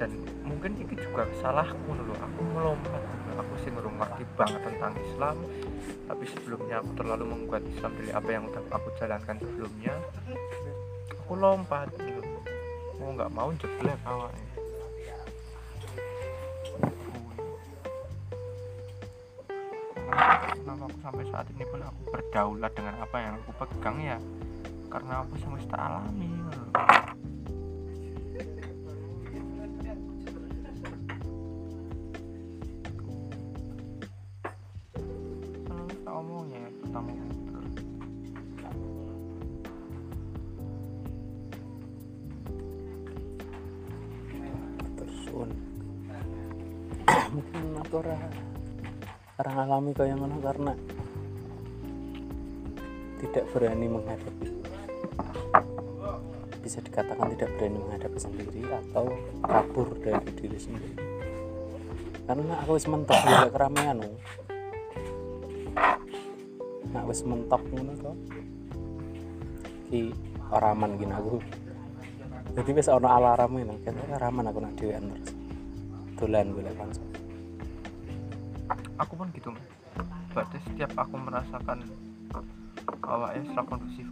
Dan mungkin ini juga salahku dulu aku melompat aku sih ngerti banget tentang Islam tapi sebelumnya aku terlalu membuat Islam dari apa yang udah aku jalankan sebelumnya. Aku lompat gitu. mau nggak mau jeblek awalnya kenapa aku sampai saat ini pun aku berdaulat dengan apa yang aku pegang ya? Karena aku semesta alami ora orang alami kayak ngono? Karena tidak berani menghadapi. Bisa dikatakan tidak berani menghadapi sendiri atau kabur dari diri sendiri. Karena aku wis mentok juga keramaian no. nah wis mentok ngono to ki ora aman gini aku jadi wis ono alarm ini kan ora aku nak dhewean terus. Dolan golek kanca aku pun gitu berarti setiap aku merasakan awaknya serak kondusif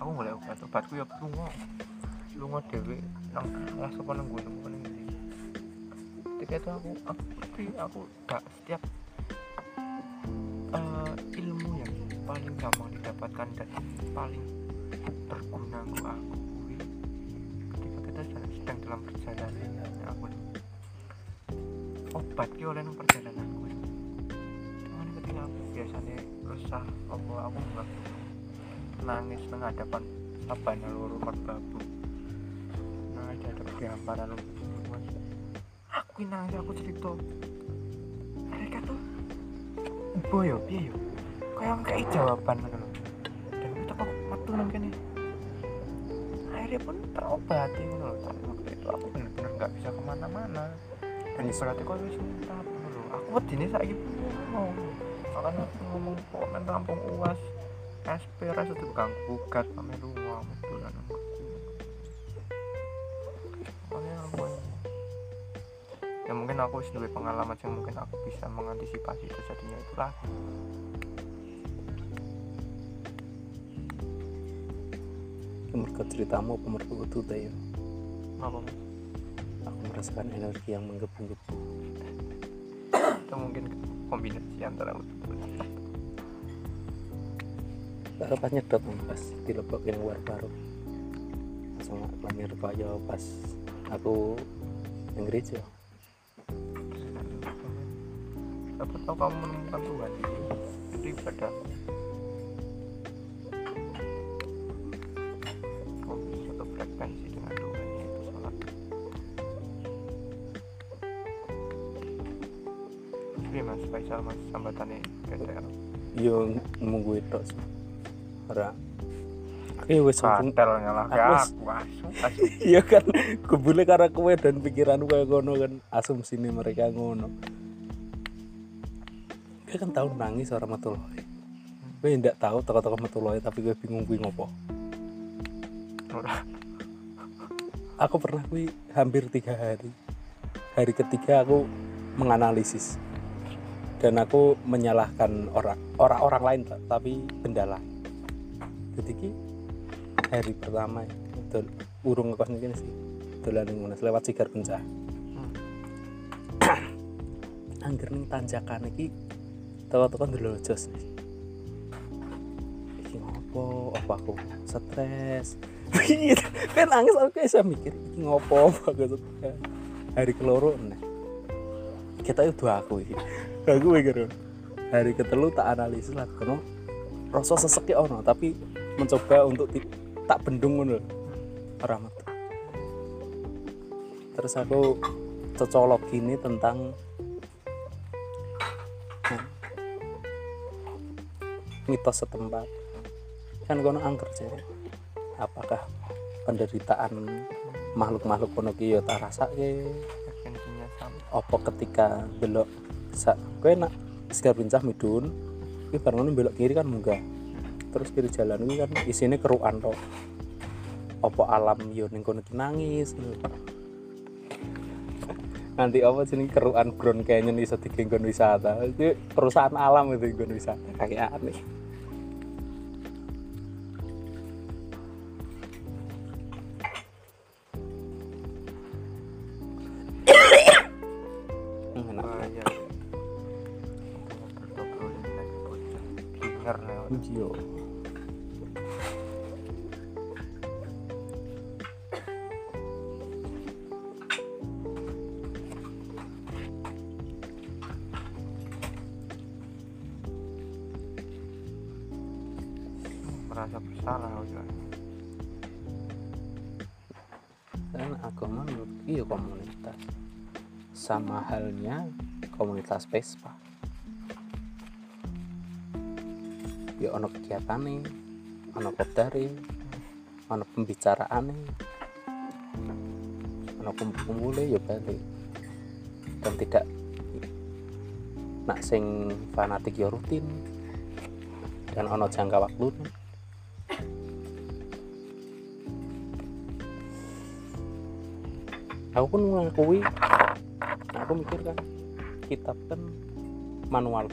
aku mulai obat obatku ya lunga. Lunga dewe nang nang gunung apa nang ndi. ketika itu aku aku ngerti aku gak setiap eh, ilmu yang paling gampang didapatkan dan paling berguna untuk aku ketika kita sedang, dalam perjalanan aku obat oleh nang biasanya resah apa aku nggak nangis nang hadapan sabana loro merbabu. Nah ada ada gambaran luas aku nangis aku cerita. Mereka tuh boyo piye yo kayak kayak jawaban ngono lho. dan kita kok metu nang kene. Akhirnya pun terobati ngono lho tapi waktu itu aku bener-bener nggak bisa ke mana-mana. Dan berarti kok wis lho aku wedine saiki pun aku ngomong kok nang rampung uas SP rasa tuh kang bukat pame lunga metu lan aku. Makanya aku ya mungkin aku duwe pengalaman yang mungkin aku bisa mengantisipasi terjadinya itu lagi mereka ceritamu apa mereka itu ya apa aku merasakan energi yang menggebu-gebu itu mungkin kombinasi antara baru pas nyedot pas dilebokin luar baru. Kaya pas aku yang gereja. Siapa tahu kamu menemukan Tuhan ibadah sih ora wis Aku wis- aku asu asu iya kan kebule karena kowe dan pikiran kayak ngono kan asumsi mereka ngono. Dia kan tahu nangis orang metu loe. Gue ndak tahu toko-toko metu loe tapi gue bingung gue ngopo. Ora. aku pernah gue hampir tiga hari. Hari ketiga aku menganalisis dan aku menyalahkan orang orang orang lain ta- tapi benda lain jadi hari pertama dol urung ngekos ini sih dolan ngono lewat sigar pencah angger ning tanjakan iki teko-teko ndelok jos iki ngopo? Apa aku stres? Kan nangis aku saya mikir iki ngopo? Apa stres? Hari keloro nih kita itu aku aku mikir hari ketelu tak analisis lah kono rasa sesek ya ono tapi mencoba untuk tak bendung ngono lho. ora metu terus aku cocolog gini tentang nah, mitos setempat. Kan kono angker jadi apakah penderitaan makhluk-makhluk kono ki ya tak rasake esensinya sama. Apa ketika belok sa kowe nak segar pincah midun iki bareng belok kiri kan munggah. Terus kiri jalan ini kan isine keruan to apa alam yo ning kono nangis. Nanti apa sini keruan Grand Canyon iso digenggon wisata. Itu perusahaan alam itu nggon wisata. Kayak aneh Yo. merasa bersalah udah Dan agama menurut iya komunitas. Sama halnya komunitas Vespa. Ya ono nih, ono nih, ono kumpul-kumpul ya balik. Dan tidak nak sing fanatik ya rutin dan ono jangka waktu aku pun mengakui aku mikir kan kitab kan manual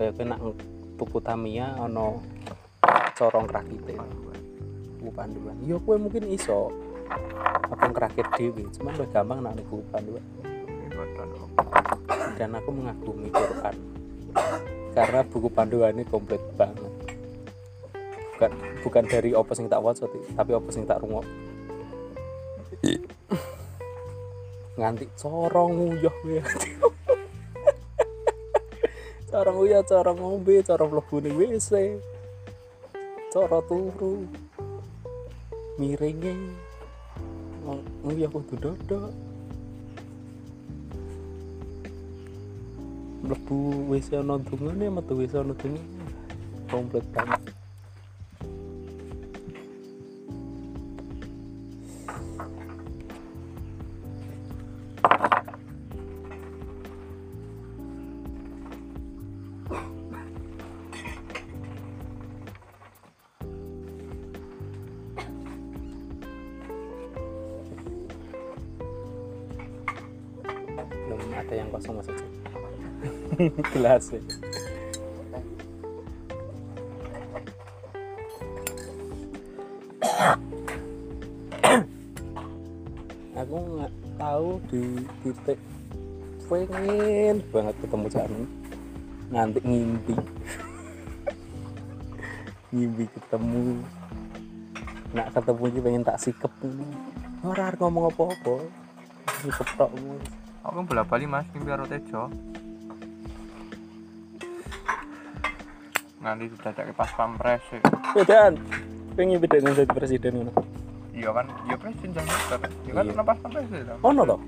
kayak kena tuku Tamiya ono corong rakite buku panduan. Iya kue mungkin iso apa ngerakit dewi cuman lebih gampang nak nih buku panduan. Dan aku mengagumi Quran. Karena buku panduan ini komplit banget. Bukan bukan dari apa sing tak waca tapi apa sing tak rungok. Nganti corong uyah corong uyah corong ngombe corong mlebu ning WC coro turu. Miringe. Nguyah kudu dodok. Mlebu WC ana dungane metu WC ana dungane komplit banget yang kosong maksudnya gelas ya. aku nggak tahu di titik pengen banget ketemu Cami nganti ngimpi. Ngimpi ketemu. Nak ketemu pengen tak sikep ora arep ngomong apa-apa. Sikep tok aku bola bali mas. Mimpi karo tejo. Nganti didadake pas pampres ya. dan pengen beda dengan jadi presiden ngono? Iya kan iya presiden jangan lupa iya kan Iya. pas pampres ya ono toh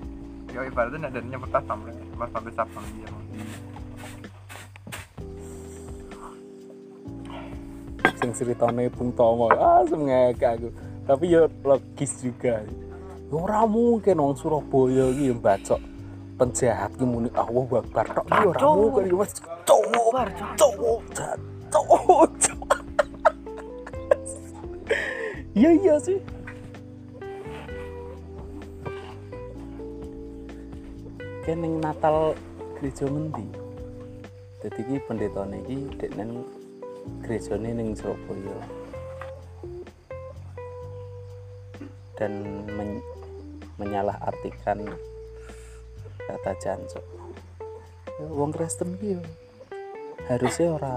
ya ibaratnya ada nyebut pas pampres pas pampres sabang iya. Sing ceritane Bung Tomo ah semengek aku. Tapi ya logis juga. Ora mungkin wong Surabaya iki yang bacok penjahat ki muni Allah Akbar tok iki ora mungkin Mas. Cowok cowok cowok iya iya sih. Ning Natal gereja ngendi? Dadi iki pendetane iki deknen gerejane ning Surabaya. Dan men- menyalahartikan kata jancuk wong Kristen ki harusnya ora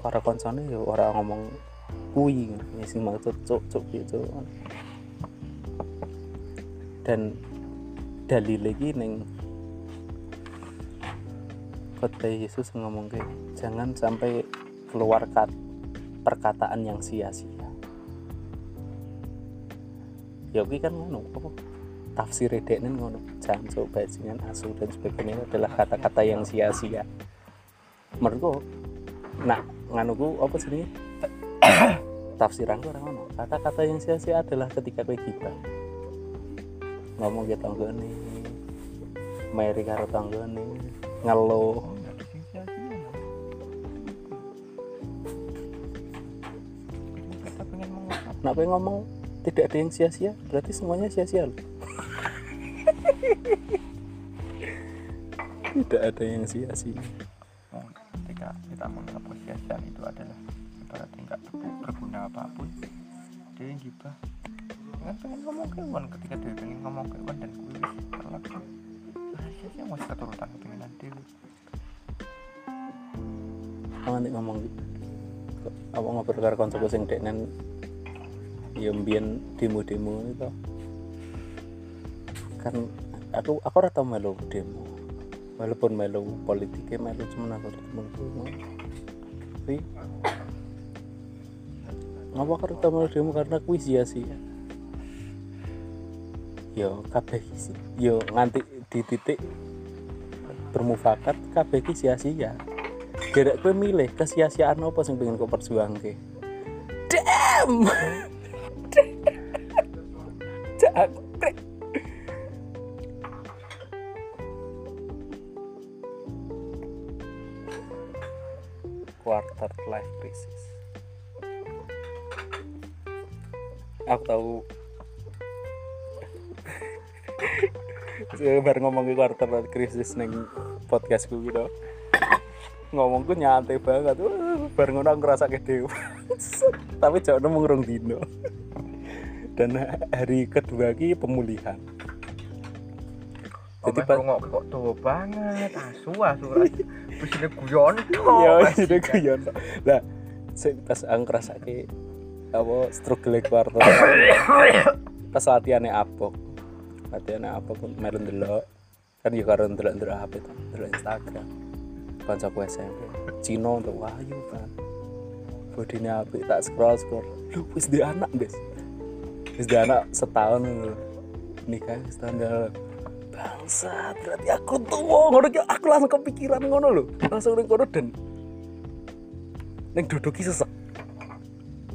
para koncone yo ora ngomong kuwi ya sing maksud cuk cuk gitu. Dan dalil lagi ning khotbah Yesus ngomong kayak jangan sampai keluar kat, perkataan yang sia-sia. Ya kan ngono apa tafsir deknen ngono. Jancuk bajingan asu dan sebagainya adalah kata-kata yang sia-sia. Menurutku nah nganuku apa sih tafsiranku orang ngono. Kata-kata yang sia-sia adalah ketika kowe gibah. Ngomong ke tanggane meri karo tanggane ngeluh. Pengen nak kowe ngomong tidak ada yang sia-sia berarti semuanya sia-sia loh tidak ada yang sia-sia. Ketika kita menganggap kesia-siaan itu adalah ibaratnya nggak ber- berguna apa pun dia yang gibah. Kan pengen ngomong kewan ketika dia pengen ngomong kewan dan gue nah sia-sia masih keturutan kepengenan dewi Aku nanti ngomong? Apa ngobrol karo kancaku sing deknen ya mbiyen demo-demo itu. Kan aku aku ora tau melu demo. Walaupun melu politiknya melu cuma aku temen tapi ngapa aku tau melu demo? Karena kuis sia-sia yo kabeh isi. Yo nganti di titik bermufakat kabeh ki sia-sia Gerek kowe milih kesia-siaan apa sing pengen kau perjuangke? Damn. Quarter life crisis. Aku tahu. Saya baru ngomong ke quarter life crisis neng podcastku gitu. Ngomongku nyantai banget. Wah, bareng ngono aku ngerasa gede tapi jangan nemu rong dino. Dan hari kedua ki pemulihan. Jadi Jadi pas pas- kok kok tua banget, asu asu Ini guyon ya jadi guyon lah sing pas aku ngerasa ki apa struggle quarter pas latihannya apok latihannya apok pun melu ndelok. Kan ya karo ndelok ndelok HP to ndelok Instagram. Kancaku SMP Cino untuk wahyu kan bodinya apik tak scroll scroll lu wis di anak guys wis di anak setahun lho. nikah standar bangsat berarti aku tua ngono aku langsung kepikiran ngono lho. Langsung ning kono dan ning duduki sesek.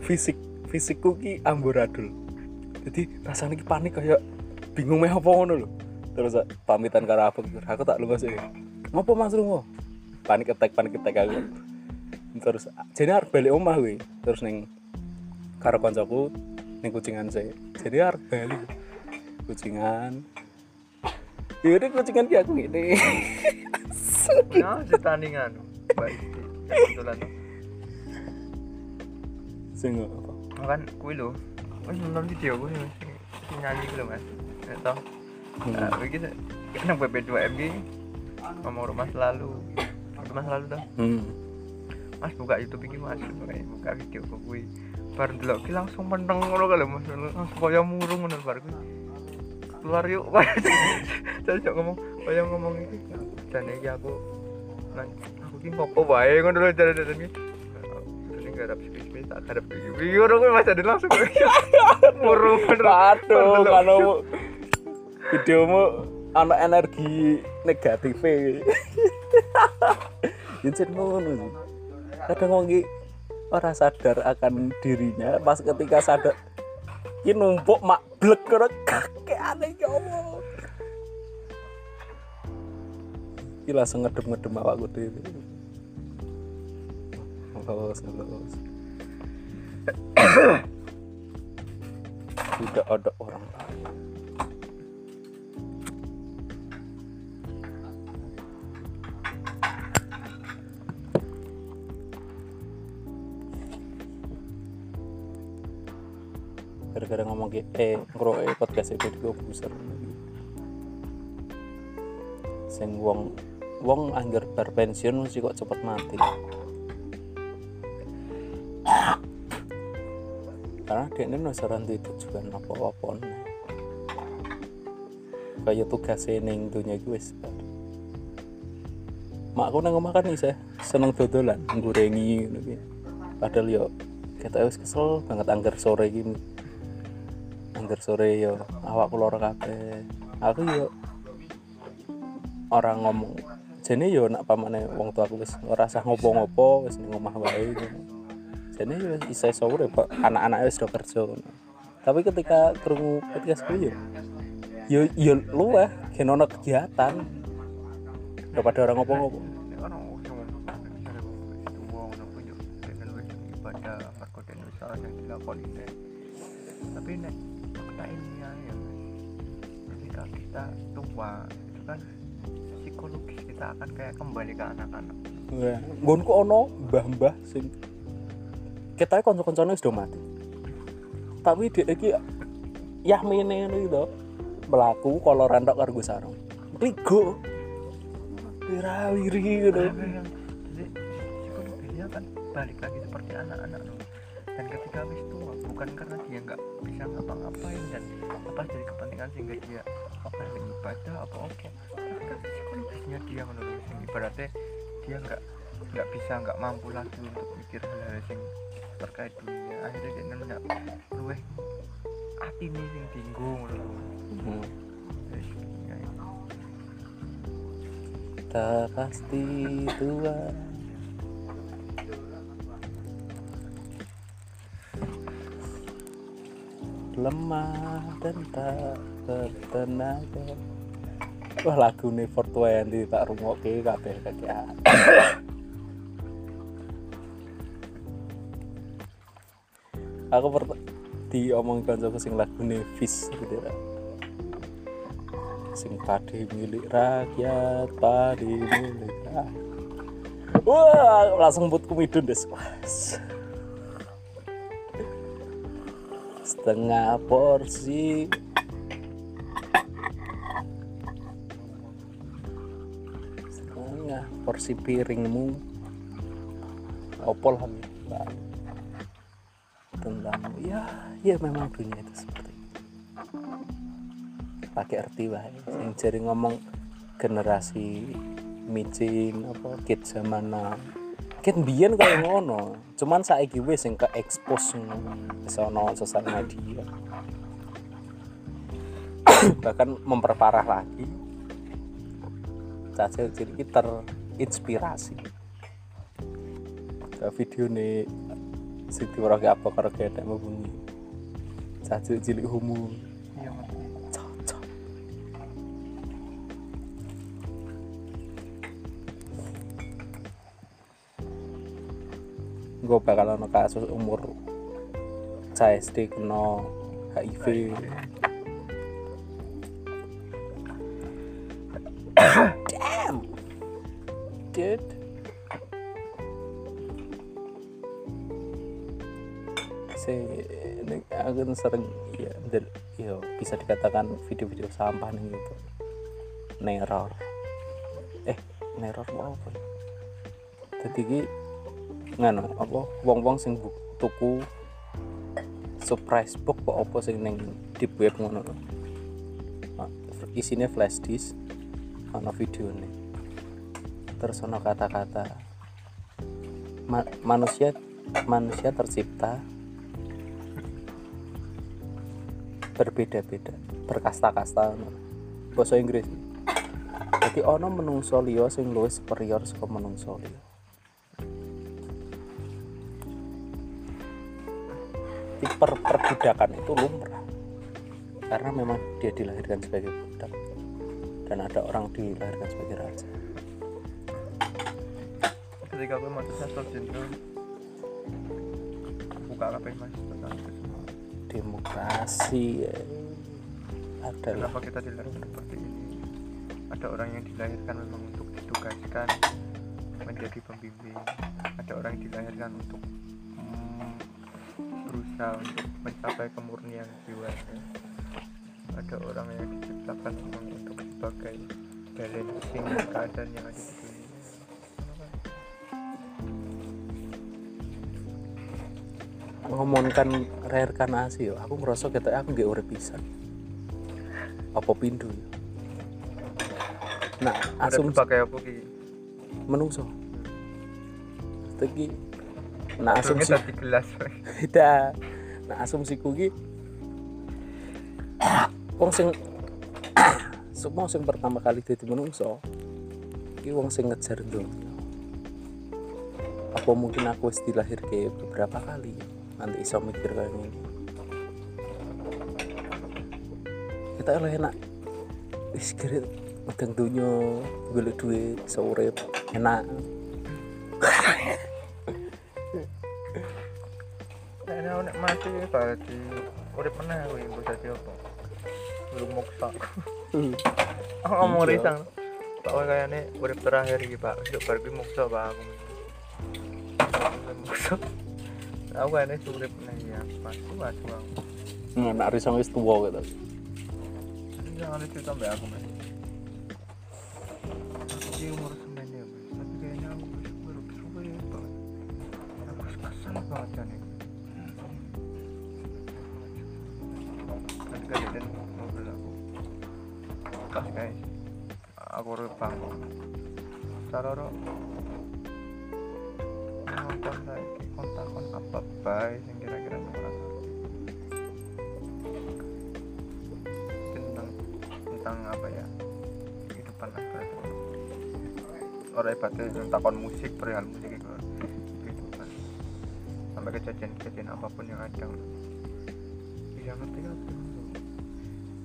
Fisik fisikku ki amburadul jadi rasanya ki panik kayak bingung meh apa ngono lho. Terus pamitan karo aku aku tak lupa sih ngopo mas lungo panik attack panik attack aku. Terus jadi harus balik omah gue terus neng karo koncoku neng kucingan saya jadi harus balik. Kucingan ya udah kucingan ki aku gini Nah, setandingan Baik Kebetulan. Sing apa? Kan kue lo Mas nonton video mas Sing nyanyi gue mas. Nggak tau. Nah, begitu Kan BP2M gini Ngomong rumah selalu Rumah selalu dah hmm. Mas buka YouTube iki Mas, buka video kuwi. Bar delok ki langsung meneng ngono kali Mas. Langsung kaya murung ngono bar kuwi. Keluar yuk. Saya cok ngomong, kaya ngomong iki. Jane iki aku nang aku ki ngopo wae ngono lho jare-jare iki. Ini garap spes-spes tak garap iki. Iki ngono kuwi Mas ada langsung. Murung. Aduh, kalau videomu anak energi negatif Jadi ngono sih. Kadang wong ki ora sadar akan dirinya pas ketika sadar ki numpuk mak blek karo kakeane ya Allah. Ki langsung ngedem-ngedem awakku. Tidak ada orang lain. Gara-gara ngomong ki eh ngeroe podcast itu di besar. Sing wong wong anggar bar pensiun mesti kok cepet mati. Karena dia ini nusaran di tujuan apa-apa kayak tugas ning dunia gue mak aku nang omah kan isa seneng dodolan nggorengi ngono ki padahal yo kita wis kesel banget anggar sore gini anggar sore yo. Awak lara kabeh. Aku yo orang ngomong jane yo nak pamane wong tua aku wis ora ngopo-ngopo wis ning omah wae. Jane yo isa sore pak. Anak-anak wis do kerja. Tapi ketika krungu podcast gue yo yo yo luweh gen ono kegiatan. Daripada orang ngopo-ngopo. Ku. Tapi nek ini ya ya, ketika kita tua itu kan psikologis kita akan kayak kembali ke anak-anak. Wah, nggonku ono mbah-mbah sing kanca-kancane wis do mati. Tapi dia iki yahmine ngono gitu. Melaku kalau rantok karo Gus Sarung. Rigo. Wirawiri gitu. Jadi psikologisnya kan balik lagi seperti anak-anak. Dan ketika wis tua bukan karena dia nggak bisa ngapa-ngapain dan apa dari kepentingan sehingga dia apa yang ibadah apa oke. Kan psikologisnya dia menurut sing ibaratnya dia nggak nggak bisa nggak mampu lagi untuk mikir hal-hal yang terkait dunia akhirnya dia nggak luweh hati nih yang tinggung loh. Hmm. Tak pasti tua. Lemah dan tak bertenaga. Wah lagu nih 420 tak rungokke kabeh kakean. Aku per diomong kancaku sing lagu nih Fish gitu ya sing padi milik rakyat padi milik rakyat wah langsung buat kumidun des setengah porsi. Setengah porsi piringmu. Opol tentang ya ya memang dunia itu seperti pakai arti wae. Sing jari ngomong generasi micin apa kid zaman now kid biyen kaya ngono. Cuman saiki wis sing ke expose sono sosial media. Bahkan memperparah lagi. Caca jadi terinspirasi ke video nih Siti Waraga apa karo kayak mau bunyi. Caca cilik humu. Iya gue bakal ono kasus umur CSD kena HIV damn. Dude. Saya ini aku sering ya, ya bisa dikatakan video-video sampah nih gitu. Neror. Eh neror apa ya ngano apa wong-wong sing tuku surprise box kok apa sing ning deep web ngono Nah, isinya flash disk ono video nih terus ono kata-kata. "Ma- manusia manusia tercipta berbeda-beda berkasta-kasta bahasa Inggris. Jadi ono menungso liya sing luwih superior saka menungso liya per perbudakan itu lumrah. Karena memang dia dilahirkan sebagai budak. Dan ada orang dilahirkan sebagai raja. Ketika gue masuk sastra jenderal buka apa mas tentang itu semua. Demokrasi ya, adalah kenapa kita dilahirkan seperti ini? Ada orang yang dilahirkan memang untuk ditugaskan menjadi pembimbing. Ada orang yang dilahirkan untuk berusaha untuk mencapai kemurnian jiwanya ada orang yang diciptakan memang untuk sebagai balancing keadaan yang ada di dunia. Ngomongkan reinkarnasi yo. Aku ngerasa kita aku gak urip pisan. Apa pindu yo? Nah asum asumsi pakai apa ki? Menungso. Iki nah asumsi asumsi beda. Nah asumsiku ki wong sing semua sing pertama kali dadi menungso ki wong sing ngejar donya. Apa mungkin aku wis dilahirke beberapa kali nanti iso mikir kayak gini kita oleh enak wis kira medang dunya golek duit iso urip enak mati berarti urip meneh aku ibu dadi moksa. Aku ngomong Iya. risang. Pak kowe kayane urip terakhir iki, Pak. Bar kuwi moksa, Pak aku. Moksa. Aku kayane urip meneh ya. Pas pas aku. anak risang wis tuwa gitu Ini jangan cerita mbak aku mas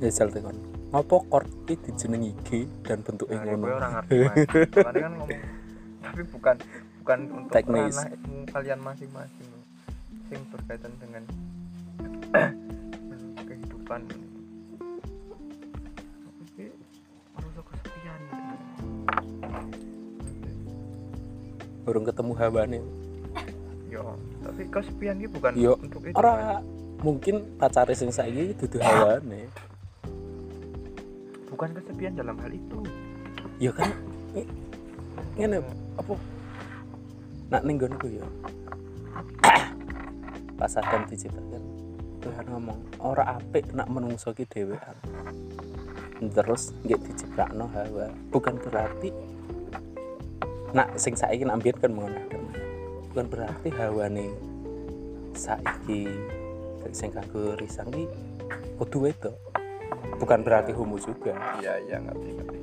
ya jal tekan ngopo chord iki dijenengi G dan bentuknya nah, ngono? orang ngerti kan ngomong tapi bukan bukan untuk Teknis. kalian masing-masing. Yang berkaitan dengan kehidupan. Merasa kesepian. Burung ketemu hawane yo tapi kesepian ini bukan Yo, untuk itu Mas. ora mungkin pacare sing saiki dudu hawane bukan kesepian dalam hal itu. Ya kan? I- ngene apa? Nak ning nggonku ya. Pas Adam diciptakan Tuhan ngomong ora apik nak menungso ki dhewean terus nggak diciptakno hawa. Bukan berarti nak sing saiki nak mbiyen kan mengenai Adam bukan berarti hawane saiki sing kanggo risang ki kudu wedok bukan berarti homo juga. Iya iya ngerti ngerti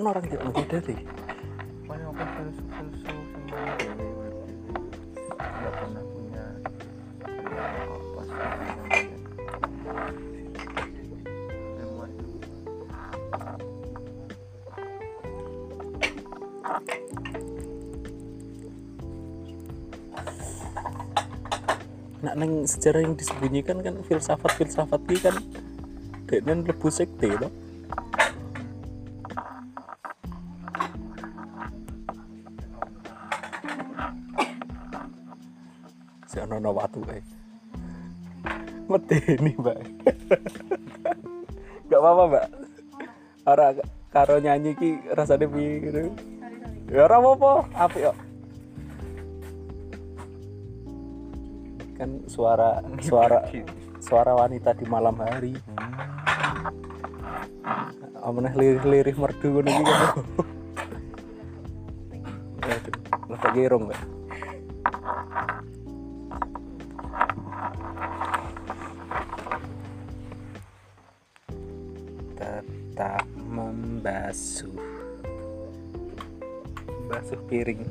punya apa sih ilmuwan nak neng sejarah yang disembunyikan kan filsafat filsafat ini kan dan lebu sekte loh ini mbak. Gak apa-apa mbak. Ora karo nyanyi ki rasanya piye gitu. Ya ora apa-apa kok. Kan suara suara suara wanita di malam hari. Amanah lirih-lirih merdu ngono iki kan. Aduh, lah gerong Mbak. Tetap membasuh. Membasuh piring.